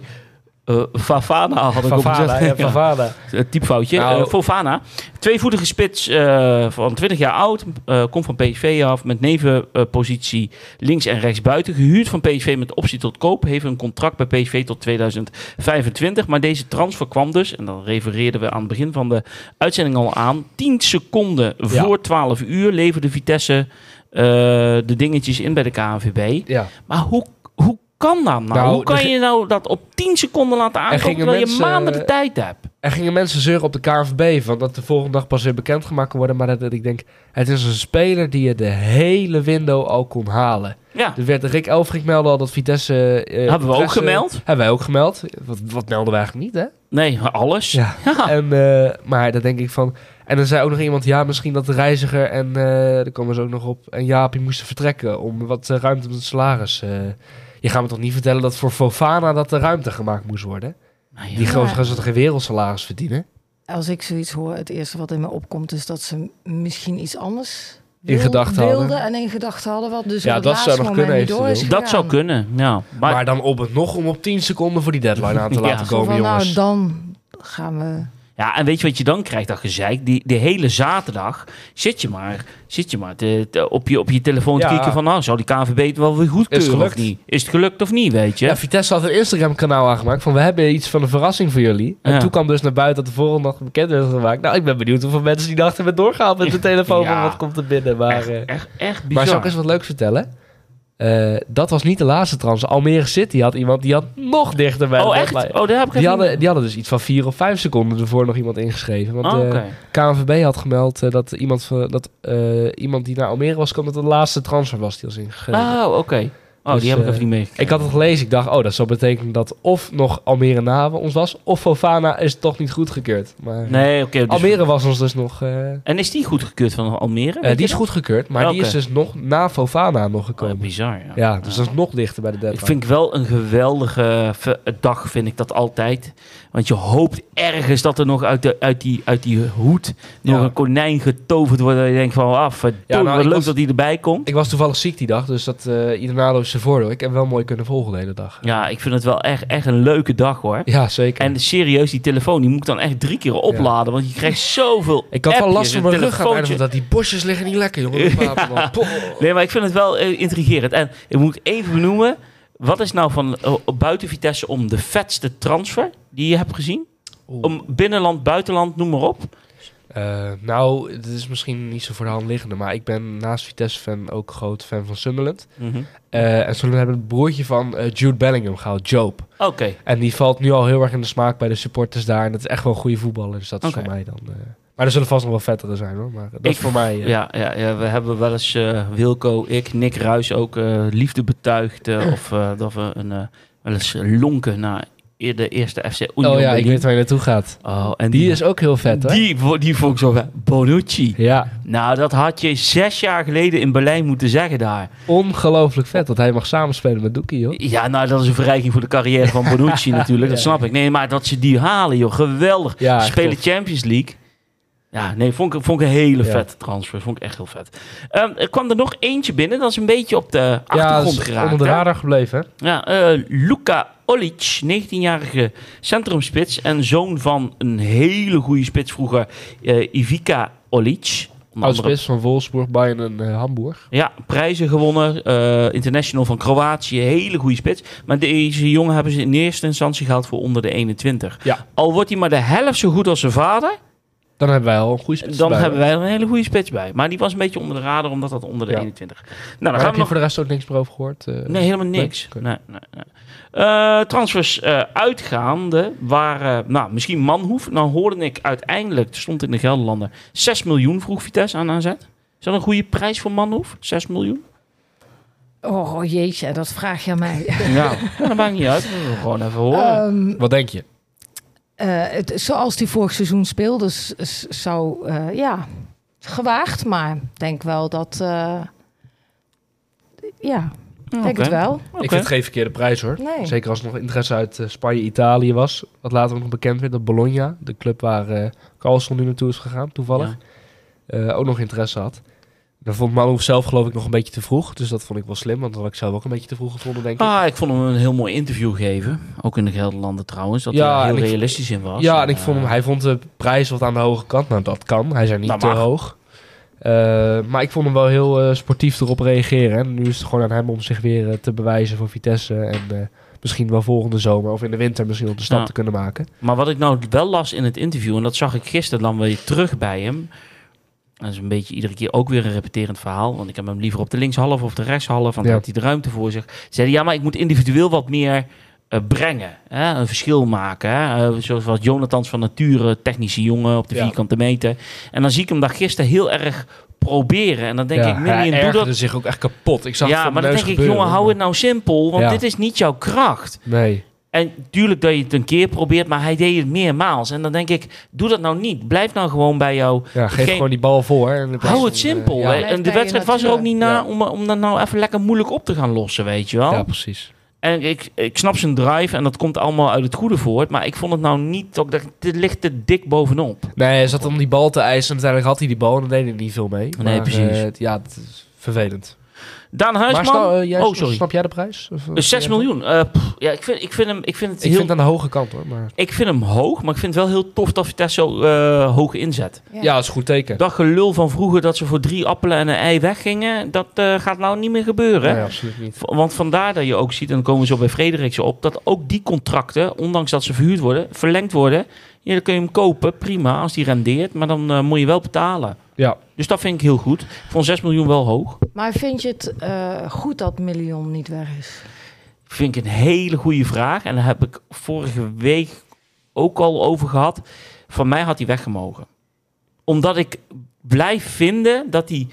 Eh Fafana had ik ook Fafana, gezegd. ja, Fafana. Het typfoutje. Nou- Eh, Fofana. Tweevoetige spits eh, van 20 jaar oud. eh, komt van PSV af. Met nevenpositie links en rechts buiten. Gehuurd van PSV met optie tot koop. Heeft een contract bij PSV tot 2025. Maar deze transfer kwam dus. En dan refereerden we aan het begin van de uitzending al aan. 10 seconden Ja. voor 12 uur leverde Vitesse eh, de dingetjes in bij de KNVB. Ja. Maar hoe kan dat nou? Nou, hoe kan je nou dat op 10 seconden laten aankomen terwijl je maanden de eh, tijd hebt? Er gingen mensen zeuren op de KNVB van dat de volgende dag pas weer bekendgemaakt kan worden. Maar dat, dat ik denk, het is een speler die je de hele window al kon halen. Ja, Er werd Rick Elfrink meldde al dat Vitesse... eh, hebben we ook gemeld? Hebben wij ook gemeld. Wat, wat melden we eigenlijk niet, hè? Nee, alles. Ja. Ja. En, eh, maar dan denk ik van... En dan zei ook nog iemand, ja, misschien dat de reiziger en... eh daar komen ze ook nog op. En Jaapie moesten vertrekken om wat eh, ruimte met het salaris. eh. Je gaat me toch niet vertellen dat voor Fofana dat er ruimte gemaakt moest worden? Nou ja. Die gozer gaan ze toch geen wereldsalaris verdienen? Als ik zoiets hoor, het eerste wat in me opkomt is dat ze misschien iets anders In gedachten hadden. wilden en in gedachten hadden wat. Dus Ja, op het dat zou nog kunnen niet door. Dat zou kunnen, ja. Maar, Maar, dan op het nog om op 10 seconden voor die deadline aan te Ja. laten komen, van, jongens. nou, dan gaan we... ja, en weet je wat je dan krijgt, dat gezeik? Die, de hele zaterdag zit je maar, zit je maar te, te- op, je, op je telefoon te Ja. kijken van... Nou, zou die KNVB het wel weer goedkeuren of gelukt. niet? Is het gelukt of niet, weet je? Ja, Vitesse had een Instagram-kanaal aangemaakt van we hebben iets van een verrassing voor jullie. En Ja. toen kwam dus naar buiten dat de volgende dag bekend werd gemaakt. Nou, ik ben benieuwd hoeveel mensen die dachten met doorgaan met de telefoon Ja. van wat komt er binnen. Maar, echt, eh, echt, echt bizar. maar zou ik eens wat leuks vertellen? Eh, dat was niet de laatste trans. Almere City had iemand die had nog dichter bij de oh, deadline. echt? Oh, daar heb ik Die hadden, die hadden dus iets van vier of vijf seconden ervoor nog iemand ingeschreven. Want Oh, de oké. KNVB had gemeld eh, dat, iemand, van- dat eh, iemand die naar Almere was, kwam dat de laatste transfer was die was ingeschreven. Oh, oké. Oh, Dus, die heb ik eh, even niet meegekregen. Ik had het gelezen. Ik dacht, oh, dat zou betekenen dat of nog Almere na ons was, of Fofana is toch niet goedgekeurd. Maar Nee, oké. dus- Almere was ons dus nog... eh, eh, En is die goedgekeurd van Almere? Die is dat? goedgekeurd, maar die is dus nog na Fofana nog Oh, gekomen. bizar, ja. ja, dus dat is nog dichter bij de Ik deadline. vind ik wel een geweldige dag, vind ik dat altijd. Want je hoopt ergens dat er nog uit, de, uit, die, uit die hoed nog Ja. een konijn getoverd wordt. Dat je denkt van, ah, verdomme, Ja, nou, wat leuk was- dat hij erbij komt. Ik was toevallig ziek die dag, dus dat eh ieder nadeel is zijn voordeel. Ik heb wel mooi kunnen volgen de hele dag. Ja, ik vind het wel echt, echt een leuke dag, hoor. Ja, zeker. En serieus, die telefoon, die moet ik dan echt drie keer opladen. Want je krijgt zoveel ik had wel last van mijn rug aan dat die bosjes liggen niet lekker, jongen. Poh. Nee, maar ik vind het wel eh, intrigerend. En ik moet even benoemen, wat is nou van eh, buiten Vitesse om de vetste transfer die je hebt gezien? Oeh. Om binnenland, buitenland, noem maar op. Eh, nou, het is misschien niet zo voor de hand liggende, maar ik ben naast Vitesse-fan ook groot fan van Sunderland. Mhm. Eh, en Sunderland hebben het broertje van eh, Jude Bellingham gehaald, Job. Oké. En die valt nu al heel erg in de smaak bij de supporters daar. En dat is echt wel een goede voetballer, dus dat is voor mij dan... Maar er zullen vast nog wel vettere zijn hoor. Maar dat is Ik- voor mij... Ja, ja, ja, we hebben wel eens, Wilco, ik, Nick Ruis ook liefde betuigd. of dat we een, wel eens lonken naar de eerste FC Union Oh ja, ik weet waar je naartoe gaat. Oh, en Die is ook heel vet hè? die, die vond ik zo vet. Bonucci. Ja, Nou, dat had je zes jaar geleden in Berlijn moeten zeggen daar. ongelooflijk vet dat hij mag samenspelen met Doekie joh. Ja, nou, dat is een verrijking voor de carrière van Bonucci natuurlijk. Dat snap ik. Nee, maar dat ze die halen, joh. Geweldig. Ja, Spelen. Champions League. Ja, nee, vond ik, vond ik een hele Ja. vette transfer. Vond ik echt heel vet. Ehm, er kwam er nog eentje binnen. Dat is een beetje op de Ja, achtergrond dat is geraakt. onder de hè? radar gebleven hè? Ja, eh, Luka Olic, 19-jarige centrumspits en zoon van een hele goede spits vroeger, eh, Ivica Olic. Oud-spits van Wolfsburg, Bayern en eh, Hamburg. Ja, prijzen gewonnen. international van Kroatië, hele goede spits. Maar deze jongen hebben ze in eerste instantie gehaald voor onder de 21. Ja. Al wordt hij maar de helft zo goed als zijn vader, Dan hebben wij al een goede spits dan bij, hebben hoor. wij er een hele goede spits bij. Maar die was een beetje onder de radar, omdat dat onder de Ja. 21. Nou, dan Maar gaan heb we nog voor de rest ook niks meer over gehoord? eh? Nee, helemaal niks. Nee, nee, nee. Eh, transfers eh, uitgaande waren, nou, misschien Manhoef. Nou hoorde ik uiteindelijk, er stond in de Gelderlander, 6 miljoen vroeg Vitesse aan AZ. Is dat een goede prijs voor Manhoef? 6 miljoen? Oh jeetje, dat vraag je aan mij. Ja, dat maakt niet uit. We gewoon even horen. Ehm, Wat denk je? Eh, het, zoals die vorig seizoen speelde, s- s- zou eh, ja gewaagd, maar ik denk wel dat eh, ja, ik denk het wel. Ik vind het geen verkeerde prijs hoor. Nee. Zeker als er nog interesse uit Spanje, Italië was. Wat later ook nog bekend werd, dat Bologna, de club waar eh Carlson nu naartoe is gegaan, toevallig, Ja. eh, ook nog interesse had. Dan vond Malhoef zelf geloof ik nog een beetje te vroeg. Dus dat vond ik wel slim, want dat had ik zelf ook een beetje te vroeg gevonden, denk ik. Ah, ik vond hem een heel mooi interview geven. Ook in de Gelderlanden trouwens. Dat Ja, hij heel realistisch in was. ja, en ik eh, vond hem, hij vond de prijs wat aan de hoge kant. Nou, dat kan. Hij zijn niet Dat te hoog. Eh, maar ik vond hem wel heel eh, sportief erop reageren. En nu is het gewoon aan hem om zich weer eh, te bewijzen voor Vitesse. En eh, misschien wel volgende zomer of in de winter misschien op de stap te kunnen maken. Maar wat ik nou wel las in het interview, en dat zag ik gisteren dan weer terug bij hem. Dat is een beetje iedere keer ook weer een repeterend verhaal. Want ik heb hem liever op de linkshalf of de rechtshalf. Want dan Ja. heeft hij de ruimte voor zich. Zei hij, ja, maar ik moet individueel wat meer eh, brengen. Hè? Een verschil maken. Hè? Eh, zoals wat Jonathans van nature, technische jongen op de Ja. vierkante meter. En dan zie ik hem daar gisteren heel erg proberen. En dan denk Ja, ik, hij Minion, doe dat. zich ook echt kapot. Ik zag het Ja, voor maar dan denk ik, jongen, hou het nou simpel. Want Ja. dit is niet jouw kracht. Nee. En tuurlijk dat je het een keer probeert, maar hij deed het meermaals. En dan denk ik, doe dat nou niet. Blijf nou gewoon bij jou. Ja, geef Geen- gewoon die bal voor. En Hou het eh, simpel. ja. En de wedstrijd was er ook niet na Ja. om, om dat nou even lekker moeilijk op te gaan lossen, weet je wel. ja, precies. En ik, ik snap zijn drive en dat komt allemaal uit het goede voort. Maar ik vond het nou niet, ook dat, dit ligt te dik bovenop. Nee, hij zat om die bal te eisen. En uiteindelijk had hij die bal en dan deed hij er niet veel mee. Nee, Maar, precies. eh, ja, het is vervelend. Daan Maar Huisman, snap, eh, jij, oh sorry, snap jij de prijs? Of, Eh, 6 miljoen. Eh, pff, ja, ik vind, ik vind hem, ik vind het Ik heel, vind het aan de hoge kant hoor. Maar... ik vind hem hoog, maar ik vind het wel heel tof dat Vitesse zo eh, hoog inzet. Ja, dat is een goed teken. Dat gelul van vroeger dat ze voor drie appelen en een ei weggingen, dat eh, gaat nou niet meer gebeuren. Nee, absoluut niet. V- Want vandaar dat je ook ziet, en dan komen we zo bij Frederiksen op, dat ook die contracten, ondanks dat ze verhuurd worden, verlengd worden. Ja, dan kun je hem kopen, prima, als die rendeert, maar dan eh, moet je wel betalen. Ja, Dus dat vind ik heel goed. Ik vond 6 miljoen wel hoog. Maar vind je het eh, goed dat Million niet weg is? Vind ik een hele goede vraag. En daar heb ik vorige week ook al over gehad. Van mij had hij weggemogen. Omdat ik blijf vinden dat hij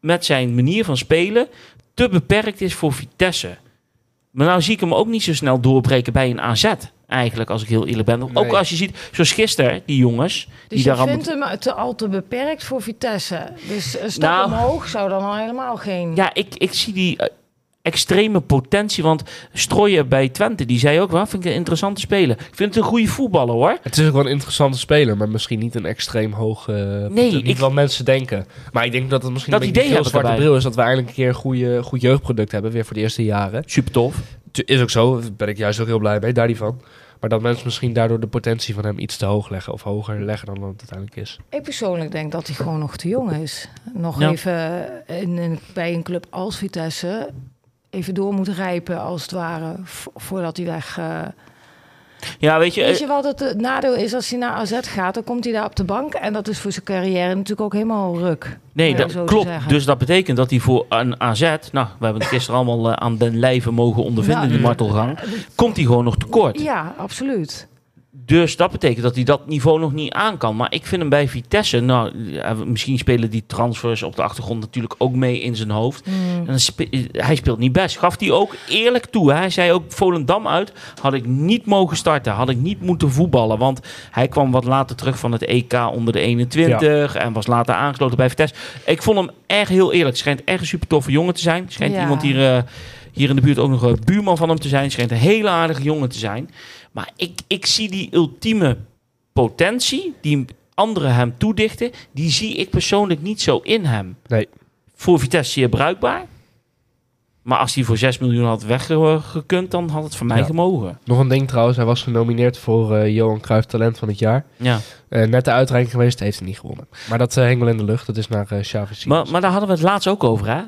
met zijn manier van spelen te beperkt is voor Vitesse. Maar nou zie ik hem ook niet zo snel doorbreken bij een AZ. Eigenlijk, als ik heel eerlijk ben. Ook Nee. als je ziet, zoals gisteren, die jongens. Dus die je daar vindt hem te, al te beperkt voor Vitesse. Dus een stap Nou. omhoog zou dan al helemaal geen... Ja, ik, ik zie die eh, extreme potentie. Want Strooien bij Twente, die zei ook wel, vind ik een interessante speler. Ik vind het een goede voetballer hoor. het is ook wel een interessante speler, maar misschien niet een extreem hoog. eh, Nee, niet ik- wat mensen denken. Maar ik denk dat het misschien Dat een beetje idee ik zwarte erbij. bril is dat we eindelijk een keer een goede, goed jeugdproduct hebben, weer voor de eerste jaren. Super tof. Is ook zo, daar ben ik juist ook heel blij mee, daar die van. Maar dat mensen misschien daardoor de potentie van hem iets te hoog leggen of hoger leggen dan het uiteindelijk is. Ik persoonlijk denk dat hij gewoon nog te jong is. Nog Ja. even in, bij een club als Vitesse even door moet rijpen als het ware vo- voordat hij weg... eh, Ja, weet je, Weet eh, je wat het eh, nadeel is als hij naar AZ gaat? Dan komt hij daar op de bank en dat is voor zijn carrière natuurlijk ook helemaal ruk. nee, dat klopt. Dus dat betekent dat hij voor een AZ, nou, we hebben het gisteren allemaal eh, aan den lijve mogen ondervinden, Nou, die martelgang, komt hij gewoon nog tekort. Ja, absoluut. Dus dat betekent dat hij dat niveau nog niet aan kan. Maar ik vind hem bij Vitesse, nou, ja, misschien spelen die transfers op de achtergrond natuurlijk ook mee in zijn hoofd. Mm. En spe- hij speelt niet best. Gaf hij ook eerlijk toe. hè. Hij zei ook Volendam uit. Had ik niet mogen starten. Had ik niet moeten voetballen. Want hij kwam wat later terug van het EK onder de 21. En was later aangesloten bij Vitesse. Ik vond hem echt heel eerlijk. Schijnt echt een super toffe jongen te zijn. Schijnt Ja. iemand hier, eh, hier in de buurt ook nog een buurman van hem te zijn. Schijnt een hele aardige jongen te zijn. Maar ik, ik zie die ultieme potentie die anderen hem toedichten. Die zie ik persoonlijk niet zo in hem Nee. voor Vitesse zeer bruikbaar. Maar als hij voor 6 miljoen had weggekund, dan had het voor mij Ja. gemogen. Nog een ding trouwens, hij was genomineerd voor eh, Johan Cruijff Talent van het jaar. Ja. Eh, net de uitreiking geweest, heeft hij niet gewonnen. Maar dat eh, hing wel in de lucht, dat is naar uh, Xavi. Maar, maar daar hadden we het laatst ook over. Hè?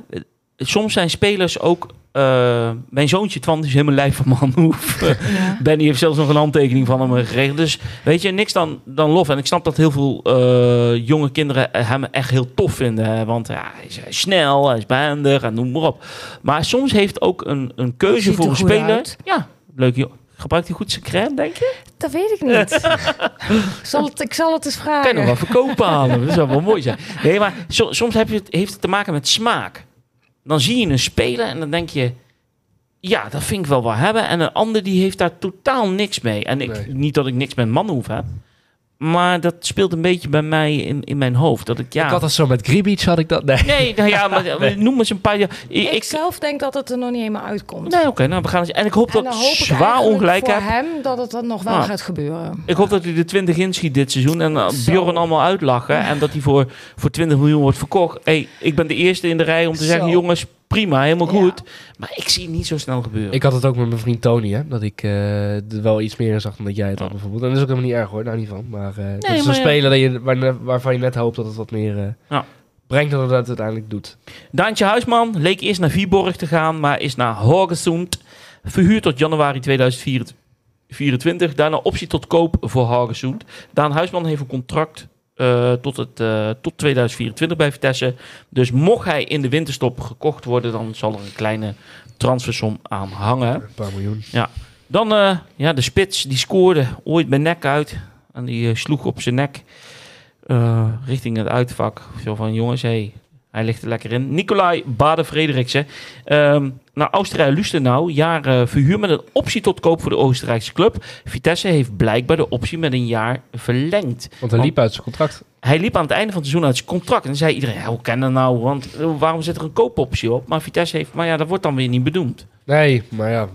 Soms zijn spelers ook... eh, mijn zoontje Twan is helemaal lijf van Manhoef. Ja. Benny heeft zelfs nog een handtekening van hem gekregen. Dus weet je, niks dan, dan lof. En ik snap dat heel veel eh, jonge kinderen hem echt heel tof vinden. hè. Want ja, hij is snel, hij is behendig en noem maar op. Maar soms heeft ook een, een keuze voor een speler... uit. Ja, leuk joh. Gebruikt hij goed zijn crème, denk je? Dat weet ik niet. zal het, ik zal het eens Kan je nog vragen. wel verkopen halen. Dat zou wel mooi zijn. Nee, maar so- soms heb je het, heeft het te maken met smaak. Dan zie je een speler en dan denk je... Ja, dat vind ik wel wat hebben. En een ander die heeft daar totaal niks mee. En ik, Nee. niet dat ik niks met Manhoef heb. Maar dat speelt een beetje bij mij in, in mijn hoofd. Dat ik, ja... Ik had dat zo met Gribic, had ik dat... Nee. Nee, nou ja, maar noem eens een paar... Ik, Ik, ik, zelf denk dat het er nog niet helemaal uitkomt. nee, oké, nou we gaan eens... En ik hoop en dat hoop ik zwaar ongelijk voor heb. hem dat het dan nog wel Ah. gaat gebeuren. Ik hoop dat hij de 20 inschiet dit seizoen en uh. Bjorn allemaal uitlachen. En dat hij voor, voor 20 miljoen wordt verkocht. Hey, ik ben de eerste in de rij om te zeggen, Zo. jongens, prima, helemaal Ja. goed. Maar ik zie het niet zo snel gebeuren. Ik had het ook met mijn vriend Tony, hè. Dat ik eh, er wel iets meer in zag dan dat jij het had bijvoorbeeld. En dat is ook helemaal niet erg hoor, daar niet van. Maar eh dat is een speler dat je, waar- waarvan je net hoopt dat het wat meer eh, Ja. brengt dan dat het uiteindelijk doet. Daantje Huisman leek eerst naar Viborg te gaan, maar is naar Haugesund. Verhuurd tot januari 2024. Daarna optie tot koop voor Haugesund. Daan Huisman heeft een contract eh, tot, het, eh, tot 2024 bij Vitesse. Dus mocht hij in de winterstop gekocht worden, dan zal er een kleine transfersom aan hangen. Een paar miljoen. Dan eh, ja, de spits, die scoorde ooit bij nek uit. En die sloeg op zijn nek richting het uitvak. Zo van, jongens, hey, hij ligt er lekker in. Nicolai Bade-Frederiksen. Ehm naar Oostenrijk-Lustenau. Jaar eh, verhuur met een optie tot koop voor de Oostenrijkse club. Vitesse heeft blijkbaar de optie met een jaar verlengd. Want hij liep uit zijn contract. Hij liep aan het einde van het seizoen uit zijn contract. En zei iedereen, hoe kan dat nou? Want eh, waarom zit er een koopoptie op? Maar Vitesse heeft, maar ja, dat wordt dan weer niet benoemd. Nee, maar ja.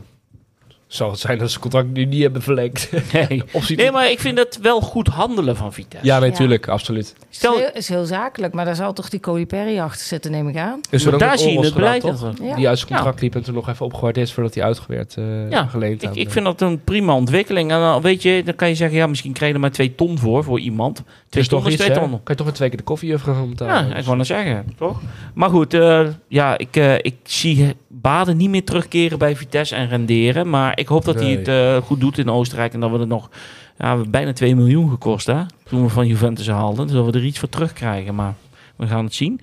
Zou het zijn dat ze contract nu niet hebben verlengd? Nee. Nee, maar ik vind het wel goed handelen van Vitesse. Ja, natuurlijk, absoluut. Stel, Is heel, is heel zakelijk, maar daar zal toch die Cody Perry achter zitten, neem ik aan. Dus daar zie je het beleid. gedaan, toch? Ja. Die uit zijn contract liep en toen nog even opgewaardeerd is voordat hij uitgeweerd eh Ja, geleend ik, ik de- vind dat een prima ontwikkeling. En dan weet je, dan kan je zeggen, ja, misschien krijg je er maar twee ton voor, voor iemand. Het Twee is ton toch is iets, twee hè? ton. Kan je toch een twee keer de koffie gaan betalen? Ja, ik wou zeggen, toch? Maar goed, eh, ja, ik, eh, ik zie Baden niet meer terugkeren bij Vitesse en renderen. Maar ik hoop dat hij het eh, goed doet in Oostenrijk. En dat we het nog ja, bijna 2 miljoen gekost, hè? Toen we van Juventus haalden. Dus dat we er iets voor terugkrijgen. Maar we gaan het zien.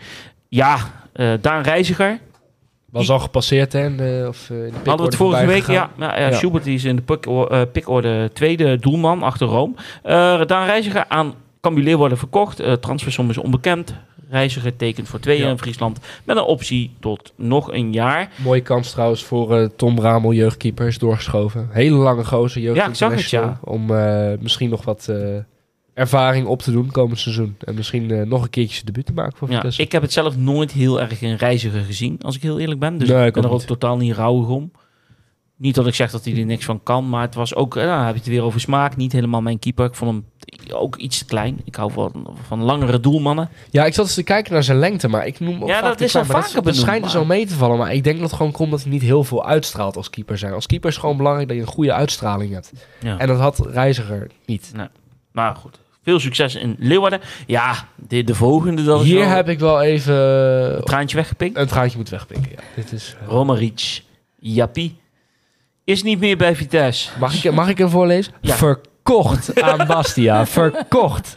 Ja, eh Daan Reiziger. Was al gepasseerd, hè? in de- of, eh, in de Hadden we het vorige week, ja. ja. Schubert die is in de pik- pikorde tweede doelman achter Rome. Daan Reiziger aan Cambuleer worden verkocht. Transfersom is onbekend. Reiziger tekent voor twee Ja. jaar in Friesland met een optie tot nog een jaar. Mooie kans trouwens voor eh, Tom Bramel, jeugdkeeper, is doorgeschoven. Hele lange gozer, jeugd Ja, ik zag het, Om eh, misschien nog wat eh, ervaring op te doen komend seizoen. En misschien nog een keertje zijn debuut te maken voor Ja, Vitesse. ik heb het zelf nooit heel erg in Reiziger gezien, als ik heel eerlijk ben. Dus Nee, ik ben er ook ook niet. totaal niet rouwig om. Niet dat ik zeg dat hij er niks van kan, maar het was ook, eh, nou, heb je het weer over smaak. Niet helemaal mijn keeper. Ik vond hem ook iets te klein. Ik hou van, van langere doelmannen. Ja, ik zat eens te kijken naar zijn lengte, maar ik noem Ja, dat is klein, al vaker Dat, schijnt er zo mee te vallen, maar ik denk dat het gewoon komt dat hij niet heel veel uitstraalt als keeper zijn. Als keeper is gewoon belangrijk dat je een goede uitstraling hebt. Ja. En dat had Reiziger niet. Maar goed, veel succes in Leeuwarden. Ja, de, de volgende, is Hier wel heb ik wel even een traantje weggepikt. een traantje moeten wegpikken. Ja. Dit is, eh, Romaric, Jappie, is niet meer bij Vitesse. mag, ik, mag ik hem voorlezen? Ja. Verkocht aan Bastia. Verkocht.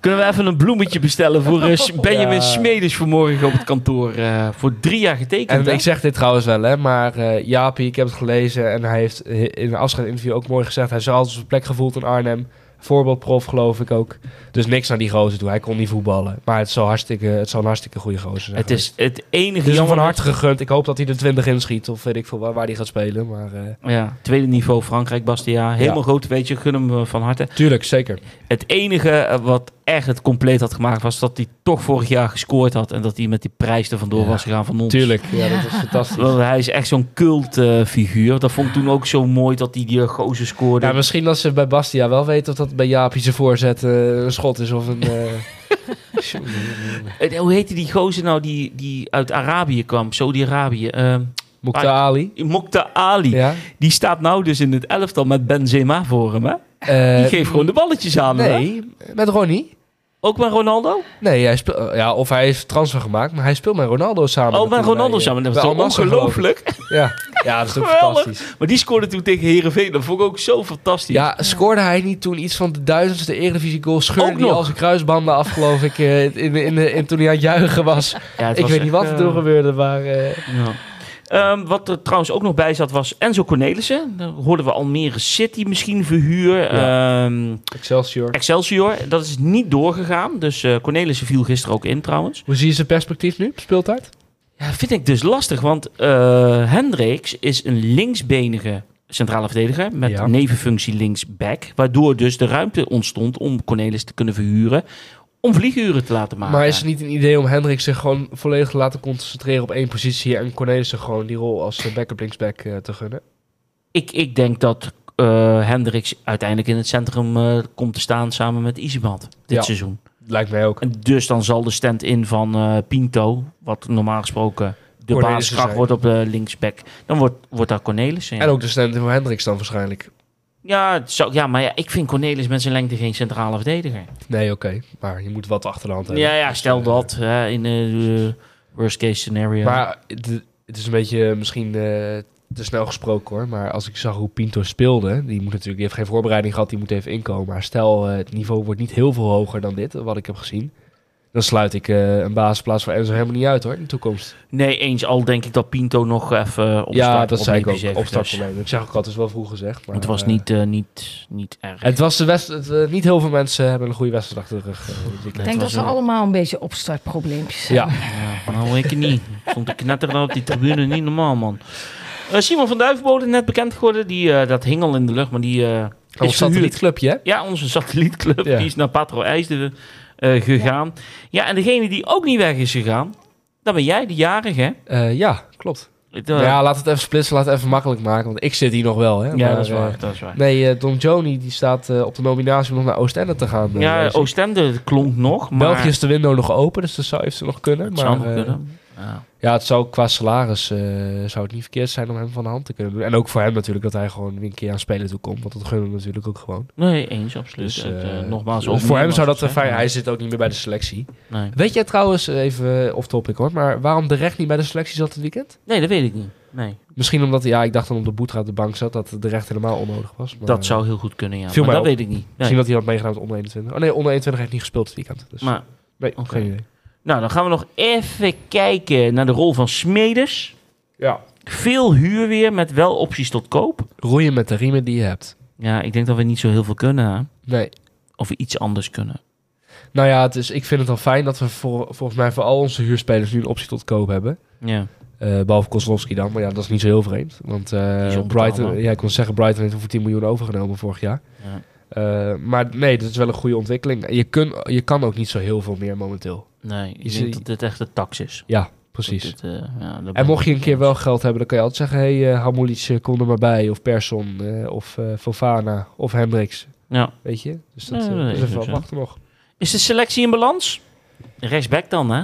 Kunnen we even een bloemetje bestellen voor S- Benjamin Ja. Smedes vanmorgen op het kantoor? eh, voor drie jaar getekend. En ik zeg dit trouwens wel, hè, maar eh Jaapie, ik heb het gelezen en hij heeft in een afscheidinterview ook mooi gezegd, hij zou altijd zijn plek gevoeld in Arnhem. Voorbeeldprof geloof ik ook. Dus niks naar die gozer toe. Hij kon niet voetballen. Maar het zal, hartstikke, het zal een hartstikke goede gozer zijn. het is het enige Het is hem jammer van harte gegund. Ik hoop dat hij er 20 inschiet. Of weet ik veel waar, waar hij gaat spelen. Maar eh, Ja, tweede niveau Frankrijk, Bastia. Helemaal Ja. groot, weet je. Gun hem eh, van harte. tuurlijk, zeker. Het enige eh, wat echt het compleet had gemaakt... was dat hij toch vorig jaar gescoord had... en dat hij met die prijs er vandoor Ja. was gegaan van ons. Tuurlijk. Ja, dat is fantastisch. Want hij is echt zo'n cultfiguur. dat vond ik toen ook zo mooi dat hij die uh, gozer scoorde. Ja, misschien dat ze bij Bastia wel weten of dat bij Jaapie zijn voorzet eh, een schot is of een... eh. Eh, Hoe heette die gozer nou die, die uit Arabië kwam? Saudi-Arabië. Uh, Ali. Mokta Ali. Ja. Die staat nou dus in het elftal met Benzema voor hem, hè? Eh, Die geeft gewoon de balletjes aan hè? Nee, met Ronnie. Ook met Ronaldo? Nee, hij speelt, ja, of hij heeft transfer gemaakt, maar hij speelt met Ronaldo samen. Oh, met Ronaldo bij, eh, samen. Dat bij is toch ik. ongelooflijk? Ja. ja, dat is ook fantastisch. Maar die scoorde toen tegen Herenveen. Dat vond ik ook zo fantastisch. Ja, scoorde hij niet toen iets van de duizendste Eredivisie goal? Scheurde Ook hij nog. al zijn kruisbanden af, geloof ik, eh, in, in, in, in- toen hij aan het juichen was. Ja, het ik was weet niet wat er eh, toen gebeurde, maar... eh, Ja. Ehm, wat er trouwens ook nog bij zat was Enzo Cornelissen. Daar hoorden we Almere City misschien verhuur. Ehm, Excelsior. Excelsior, dat is niet doorgegaan. Dus eh Cornelissen viel gisteren ook in trouwens. Hoe zie je zijn perspectief nu, op speeltijd? Ja, vind ik dus lastig, want Hendricks is een linksbenige centrale verdediger met Ja. nevenfunctie linksback. Waardoor dus de ruimte ontstond om Cornelis te kunnen verhuren. Om vlieguren te laten maken. Maar is het niet een idee om Hendrik zich gewoon volledig te laten concentreren op één positie en Cornelissen gewoon die rol als eh, backup linksback eh, te gunnen? ik, ik denk dat eh Hendricks uiteindelijk in het centrum komt te staan samen met Izimat dit Ja. seizoen. Lijkt mij ook. En dus dan zal de stand-in van Pinto, wat normaal gesproken de basiskracht wordt op de linksback, dan wordt, wordt daar Cornelissen. ja. En ook de stand voor Hendricks dan waarschijnlijk. Ja, zou, ja, maar ja, ik vind Cornelis met zijn lengte geen centrale verdediger. Nee, oké. Maar je moet wat achter de hand hebben. Ja, ja, Dus, stel eh, dat hè, in de worst case scenario. Maar het, is een beetje misschien eh, te snel gesproken hoor. Maar als ik zag hoe Pinto speelde, die moet natuurlijk, die heeft geen voorbereiding gehad, die moet even inkomen. Maar stel, eh, het niveau wordt niet heel veel hoger dan dit, wat ik heb gezien. Dan sluit ik eh, een basisplaats voor Enzo helemaal niet uit hoor, in de toekomst. nee, eens al denk ik dat Pinto nog even op ja, dat zei ik ook. is Op even, start dus. Ik zeg ook altijd, het is wel vroeg gezegd. Maar, Het was eh, niet, eh, niet, niet erg. Het was de west, het, niet heel veel mensen hebben een goede wedstrijd achter de rug. Ik denk dat een- allemaal een beetje opstartprobleempjes Ja, Ja, nou, ik niet. Ik stond te knetteren op die tribune, niet normaal, man. Simon van Duivenbode, net bekend geworden. Die, eh, dat hing al in de lucht, maar die eh, ons is verhuurd. satellietclubje hè? Ja, onze satellietclub. Ja. Die is naar Patro IJsden eh, gegaan. Ja. en degene die ook niet weg is gegaan, dat ben jij, de jarige. hè? Eh, ja, klopt. Eh, ja, laat het even splitsen, laat het even makkelijk maken. Want ik zit hier nog wel hè. ja, maar, dat is waar. dat is waar. Nee, Don Joni die staat op de nominatie om nog naar Oostende te gaan. ja. Oostende klonk nog, maar... België is de window nog open, dus dat zou eventueel nog kunnen. het maar, zou nog kunnen. Ja. Ja, het zou qua salaris eh, zou het niet verkeerd zijn om hem van de hand te kunnen doen. En ook voor hem natuurlijk dat hij gewoon weer een keer aan spelen toe komt. Want dat gunnen we natuurlijk ook gewoon. Nee, eens, absoluut. Dus, Het, eh, eh, nogmaals, dus voor hem zou dat fijn. Hij zit ook niet meer bij de selectie. Nee. Weet jij trouwens, even off topic hoor, maar waarom de recht niet bij de selectie zat het weekend? nee, dat weet ik niet. Nee, Misschien omdat, ja, ik dacht dan op de Boetra op de bank zat, dat de recht helemaal onnodig was. Maar, dat zou heel goed kunnen, ja. Maar dat op. weet ik niet. Nee. Misschien dat hij had meegedaan met onder 21. Oh nee, onder 21 heeft niet gespeeld het weekend. Dus, Maar, nee, geen idee. Nou, dan gaan we nog even kijken naar de rol van Smedes. Ja. Veel huur weer met wel opties tot koop. Roeien met de riemen die je hebt. Ja, ik denk dat we niet zo heel veel kunnen. Hè? Nee. Of we iets anders kunnen. Nou ja, het is, ik vind het al fijn dat we voor, volgens mij voor al onze huurspelers nu een optie tot koop hebben. Ja. Eh, behalve Kozlowski dan, maar ja, dat is niet zo heel vreemd. Want eh, onbetaalbaar. Brighton, ja, ik kon zeggen, Brighton heeft hem voor 10 miljoen overgenomen vorig jaar. ja. Eh, maar nee, dat is wel een goede ontwikkeling. Je, kun, je kan ook niet zo heel veel meer momenteel. Nee, ik Je denk ziet- dat dit echt de tax is. Ja, precies. Dit, eh, ja, En mocht je een keer wel geld hebben, dan kan je altijd zeggen... hé, hey, uh, Hamulic, eh, kom er maar bij. Of Persson, eh, of eh Fofana, of Hendricks. Ja. Weet je? Dus dat eh, dat is even wachten nog. Is de selectie in balans? Rechtsback dan, hè?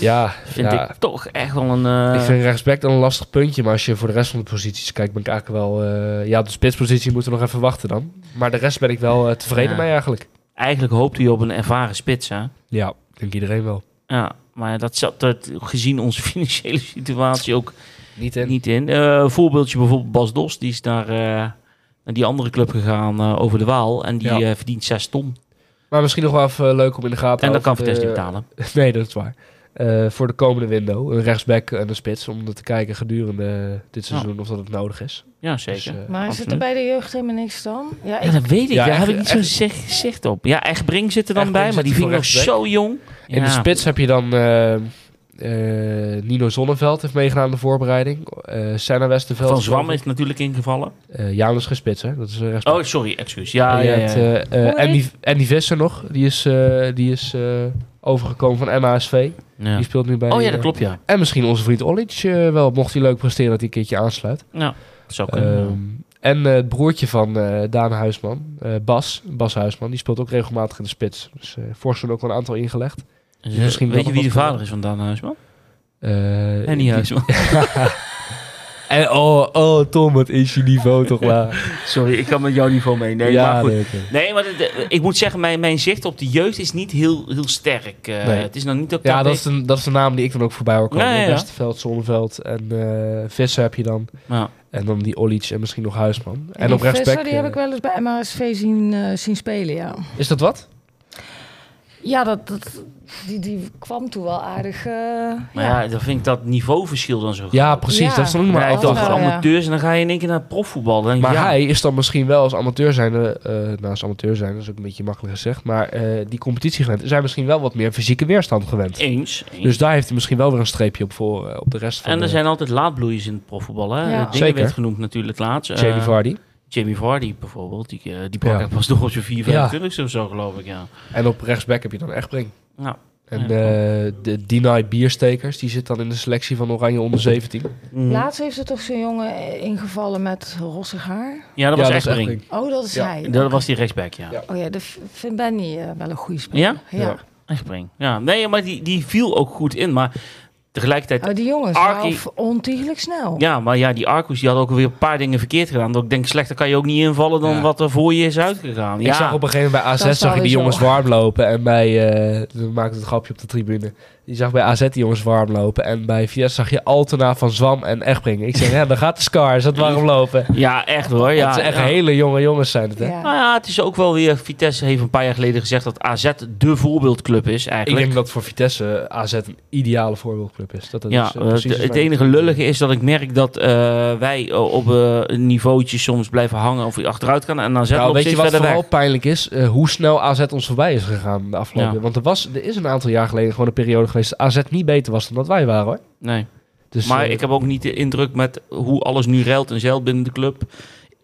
Ja, Vind ja, ik toch echt wel een... eh, ik vind rechtsback dan een lastig puntje. Maar als je voor de rest van de posities kijkt, ben ik eigenlijk wel... eh, ja, de spitspositie moeten we nog even wachten dan. Maar de rest ben ik wel eh, tevreden Ja. mee eigenlijk. Eigenlijk hoopt hij op een ervaren spits, hè? Ja, denk iedereen wel. Ja, maar dat zat er gezien onze financiële situatie ook Niet in. niet in. Eh, een voorbeeldje bijvoorbeeld Bas Dos, die is naar, eh, naar die andere club gegaan eh, over de Waal. En die Ja. eh, verdient 6 ton. Maar misschien nog wel even leuk om in de gaten En dat kan houden. Vitesse niet betalen. Nee, dat is waar. Eh, voor de komende window. Een rechtsback en een spits. Om te kijken gedurende dit seizoen of dat het nodig is. Ja, zeker. Dus, eh, Maar is het absoluut. er bij de jeugd helemaal niks dan? Ja, dat weet ik. Ja, Daar echt- heb ik niet zo echt- zicht, zicht op. Ja, Echtbring zit er dan bij, maar die zit vind ik nog zo jong. In de spits heb je dan eh, eh, Nino Zonneveld heeft meegedaan aan de voorbereiding. Eh Senna Westerveld. Van Zwam is natuurlijk ingevallen. Eh Janus gespits, hè? Dat is een rechtsback. Oh, sorry, excuus. Ja, En ja, ja. hebt Hoe Andy, heet- Andy Visser nog. Die is, eh, die is eh, overgekomen van MASV. Ja. Die speelt nu bij... Oh ja, dat eh, klopt, ja. En misschien onze vriend Olic eh, wel. Mocht hij leuk presteren dat hij een keertje aansluit. Ja, zou kunnen. Ehm, en eh, het broertje van eh Daan Huisman, Bas, Bas Huisman, die speelt ook regelmatig in de spits. Dus vorig seizoen ook wel een aantal ingelegd. Dus, misschien weet je wie de vader is van Daan Huisman? En die- die Huisman. En oh, oh Tom, wat is je niveau toch waar. Sorry, ik kan met jouw niveau mee. Nee, ja, maar goed. nee, maar de- de- ik moet zeggen, mijn, mijn zicht op de jeugd is niet heel, heel sterk. Eh, Nee. Het is nog niet dat ja dat is de, dat is de naam die ik dan ook voorbij hoor komen. Ja. Westerveld, Zonneveld en eh Visser heb je dan. Ja. En dan die Olic en misschien nog Huisman. En, die op rechtsback... Visser, die heb eh, ik wel eens bij MASV zien, eh, zien spelen, ja. Is dat wat? Ja, dat, dat, die, die kwam toen wel aardig. eh, Maar ja. ja. dan vind ik dat niveauverschil dan zo Ja, groot. precies. Ja. Dat is dan ook maar ja. amateurs en dan ga je in één keer naar profvoetbal. Dan Maar ja, hij is dan misschien wel als amateur zijnde, eh nou als amateur zijn, dat is ook een beetje makkelijk gezegd, maar eh, die competitie gewend. Zijn misschien wel wat meer fysieke weerstand gewend. eens. eens. Dus daar heeft hij misschien wel weer een streepje op voor op de rest van en er de- zijn altijd laatbloeiers in het profvoetbal. Hè? Ja. Dingen Zeker. werd genoemd natuurlijk laatst. Eh, Jamie Vardy. Jamie Vardy bijvoorbeeld. Die, eh, die brak Ja. echt pas door op zijn 4, Ja. 25 of zo geloof ik. Ja. En op rechtsback heb je dan Echtbring. Nou, En Ja, eh, de Deny Bierstekers, die zit dan in de selectie van Oranje onder 17. mhm. Laatst heeft er toch zo'n jongen ingevallen met rossig haar? Ja, dat Ja, was dat echt. Oh, dat is Ja, hij. Dat was die rechtsback, ja. Ja. Oh ja, dat v- vindt Benny eh, wel een goede speler. Ja? Ja. Ja. Echtbring. Ja, nee, maar die, die viel ook goed in. Maar tegelijkertijd... Oh, die jongens Arkie- waren ontiegelijk snel. Ja, maar ja, die Arcus die had ook weer een paar dingen verkeerd gedaan. Dat ik denk, slechter kan je ook niet invallen dan Ja. wat er voor je is uitgegaan. Ik zag op een gegeven moment bij AZ is zag je die jongens warm lopen. En bij, eh we maakten het grapje op de tribune. Je zag bij AZ die jongens warm lopen. En bij Vitesse zag je Altena van Zwam en Echtbring. Ik zeg, ja, dan gaat de Scar, is dat warm lopen. ja echt hoor. Ja, het zijn echt ja. hele jonge jongens zijn het, hè? Ja. Nou ja, het is ook wel weer... Vitesse heeft een paar jaar geleden gezegd dat AZ de voorbeeldclub is Ik eigenlijk. denk dat voor Vitesse AZ een ideale voorbeeldclub is. Dat dat ja, is, eh, is het mijn- enige lullige is dat ik merk dat eh, wij eh, op een niveautje soms blijven hangen of achteruit gaan. En dan zetten Nou, we weet je wat vooral weg. pijnlijk is? Hoe snel AZ ons voorbij is gegaan de afgelopen Ja. Want er, was, er is een aantal jaar geleden gewoon een periode geweest... dat AZ niet beter was dan dat wij waren, hoor. Nee. Dus, Maar ik heb ook niet de indruk met hoe alles nu ruilt en zeilt binnen de club.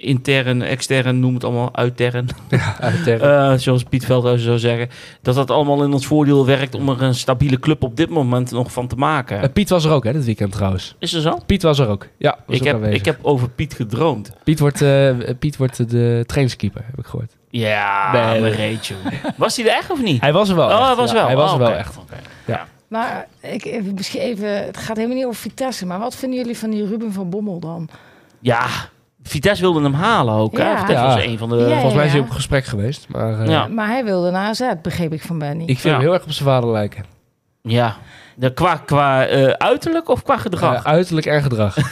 Intern, extern, noem het allemaal, uittern. uit ter- Eh, zoals Piet Veldhuizen zou zeggen. Dat dat allemaal in ons voordeel werkt om er een stabiele club op dit moment nog van te maken. Eh, Piet was er ook, hè, dit weekend trouwens. Is er zo? Piet was er ook. Ja, was Ik ook heb, aanwezig. ik heb over Piet gedroomd. Piet wordt, eh, Piet wordt de trainingskeeper, heb ik gehoord. Ja, Nee, reetje. Was hij er echt of niet? Hij was er wel oh, hij was ja. wel. Hij was Oh, er wel oké. echt. Oké. Maar ik, even, misschien even, het gaat helemaal niet over Vitesse, maar wat vinden jullie van die Ruben van Bommel dan? Ja, Vitesse wilde hem halen ook. Hè? Ja. Vitesse Ja. was een van de... Ja, Volgens mij is hij op gesprek geweest. Maar eh, Ja. Maar hij wilde naar AZ, begreep ik van Benny. ik vind Ja. hem heel erg op zijn vader lijken. Ja. De, qua qua eh, uiterlijk of qua gedrag? Eh, uiterlijk en gedrag.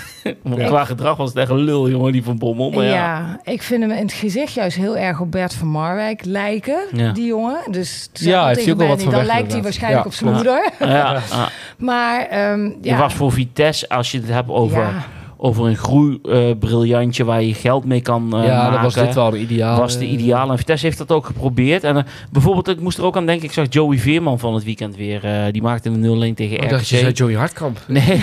Ja. Qua gedrag was het echt een lul, jongen, die van Bommel. Maar ja. ja. ik vind hem in het gezicht juist heel erg op Bert van Marwijk lijken, Ja. die jongen. Dus Ja, heeft ook wel wat Benny, van dan weg, lijkt hij waarschijnlijk Ja. op zijn moeder. Ja, ja. Maar ehm Je ja, was voor Vitesse, als je het hebt over, ja, over een groeibriljantje waar je geld mee kan eh ja, maken. dat was dit wel ideaal. was de eh, ideaal. En Vitesse heeft dat ook geprobeerd. En eh, bijvoorbeeld, ik moest er ook aan denken, ik zag Joey Veerman van het weekend weer. eh, die maakte een 0-1 tegen je RKC. zei Joey Hartkamp. Nee,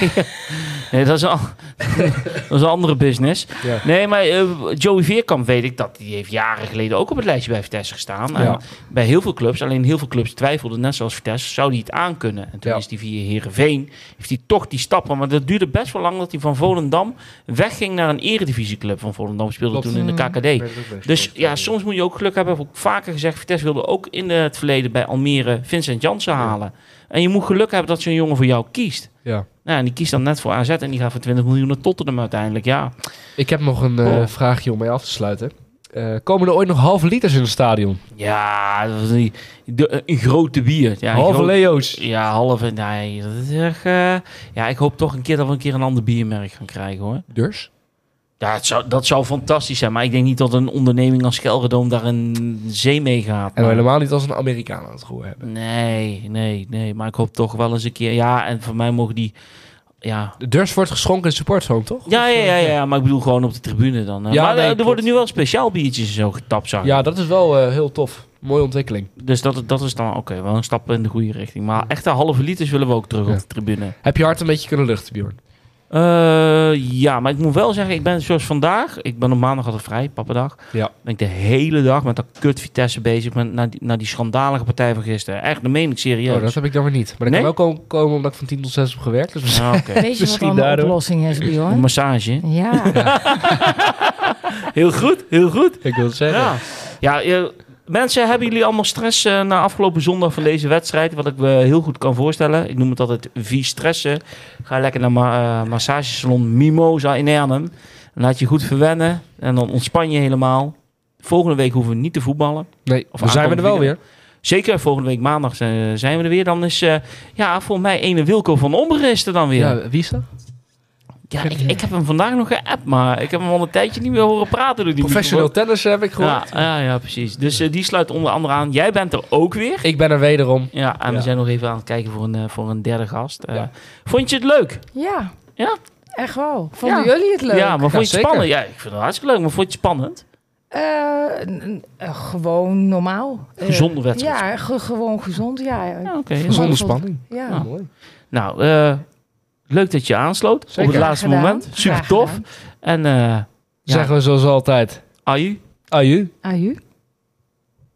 nee dat, is een, an- dat is een andere business. Ja. Nee, maar eh, Joey Veerkamp weet ik dat die heeft jaren geleden ook op het lijstje bij Vitesse gestaan. En Ja. bij heel veel clubs, alleen heel veel clubs twijfelden, net zoals Vitesse, zou hij het aankunnen. En toen Ja. is hij via Herenveen, heeft hij toch die stappen. Maar dat duurde best wel lang dat hij van Volendam wegging naar een eredivisieclub van Volendam. Speelde Klopt. toen in de Mm. KKD. Dus ja, soms moet je ook geluk hebben. Heb ik ook vaker gezegd. Vitesse wilde ook in het verleden bij Almere Vincent Janssen halen. En je moet geluk hebben dat zo'n jongen voor jou kiest. Ja. Nou, en die kiest dan net voor AZ en die gaat voor 20 miljoen naar Tottenham uiteindelijk. Ja, Ik heb nog een eh, Oh. vraagje om mee af te sluiten. Eh, komen er ooit nog halve liters in het stadion? ja dat is die, de, een grote bier. Ja, een halve groot- Leo's. Ja, halve. Nee, dat is echt. eh, ja, ik hoop toch een keer dat we een keer een ander biermerk gaan krijgen hoor. Dus? Ja, het zou, dat zou fantastisch zijn. Maar ik denk niet dat een onderneming als Gelredome daar een zee mee gaat. En Maar- helemaal niet als een Amerikaan aan het roer hebben. Nee, nee, nee. Maar ik hoop toch wel eens een keer... Ja, en voor mij mogen die... Ja, De deurs wordt geschonken in supportzone, toch? ja, ja, ja, ja, maar ik bedoel gewoon op de tribune dan. hè. Ja, maar nee, eh, er klopt. worden nu wel speciaal biertjes en zo getapt, zag. Ja, dat is wel eh, heel tof. Mooie ontwikkeling. Dus dat, dat is dan, oké, wel een stap in de goede richting. Maar echte halve liters willen we ook terug Ja. op de tribune. Heb je hart een beetje kunnen luchten, Bjorn? Eh, ja, maar ik moet wel zeggen, ik ben zoals vandaag, ik ben op maandag altijd vrij, pappendag. Ja. Ben ik de hele dag met dat kut Vitesse bezig, met, naar, die, naar die schandalige partij van gisteren. Echt, dat meen ik serieus. Oh, dat heb ik dan weer niet. Maar dat Nee? kan wel komen, komen omdat ik van 10 tot 6 heb gewerkt. Dus Ah. Weet je wat dan de oplossing is, Een massage. Ja. Heel goed, heel goed. ik wil het zeggen. Ja. Ja, eh, mensen, hebben jullie allemaal stress eh, na afgelopen zondag van deze wedstrijd? Wat ik me heel goed kan voorstellen. Ik noem het altijd vie stressen. Ga lekker naar ma eh, massagesalon Mimosa in Arnhem. Laat je goed verwennen en dan ontspan je helemaal. Volgende week hoeven we niet te voetballen. Nee, Of dan zijn we er wel weer. Zeker, volgende week maandag zijn, zijn we er weer. Dan is, eh, ja, voor mij ene Wilco van Omber is er dan weer. Ja, wie is dat? Ik, ik heb hem vandaag nog geappt, maar ik heb hem al een tijdje niet meer horen praten. door die Professional microfoon. tennis heb ik gehoord. Ja, ja, ja, precies. Dus eh, die sluit onder andere aan. Jij bent er ook weer. Ik ben er wederom. Ja, en we Ja. zijn nog even aan het kijken voor een, eh, voor een derde gast. Eh, Ja. Vond je het leuk? ja. Ja? Echt wel. Vonden Ja. jullie het leuk? Ja, maar vond je het zeker. spannend? Ja, ik vind het hartstikke leuk, maar vond je het spannend? Gewoon normaal. Gezonde wedstrijd. Ja, ge- gewoon gezond. Ja, ja. Ja, oké. Vond- spanning. Ja. Ja. Mooi. Nou, eh, leuk dat je aansloot op het laatste gedaan. moment. Super tof. En eh ja, Zeggen we zoals altijd. aju. Aju. Aju.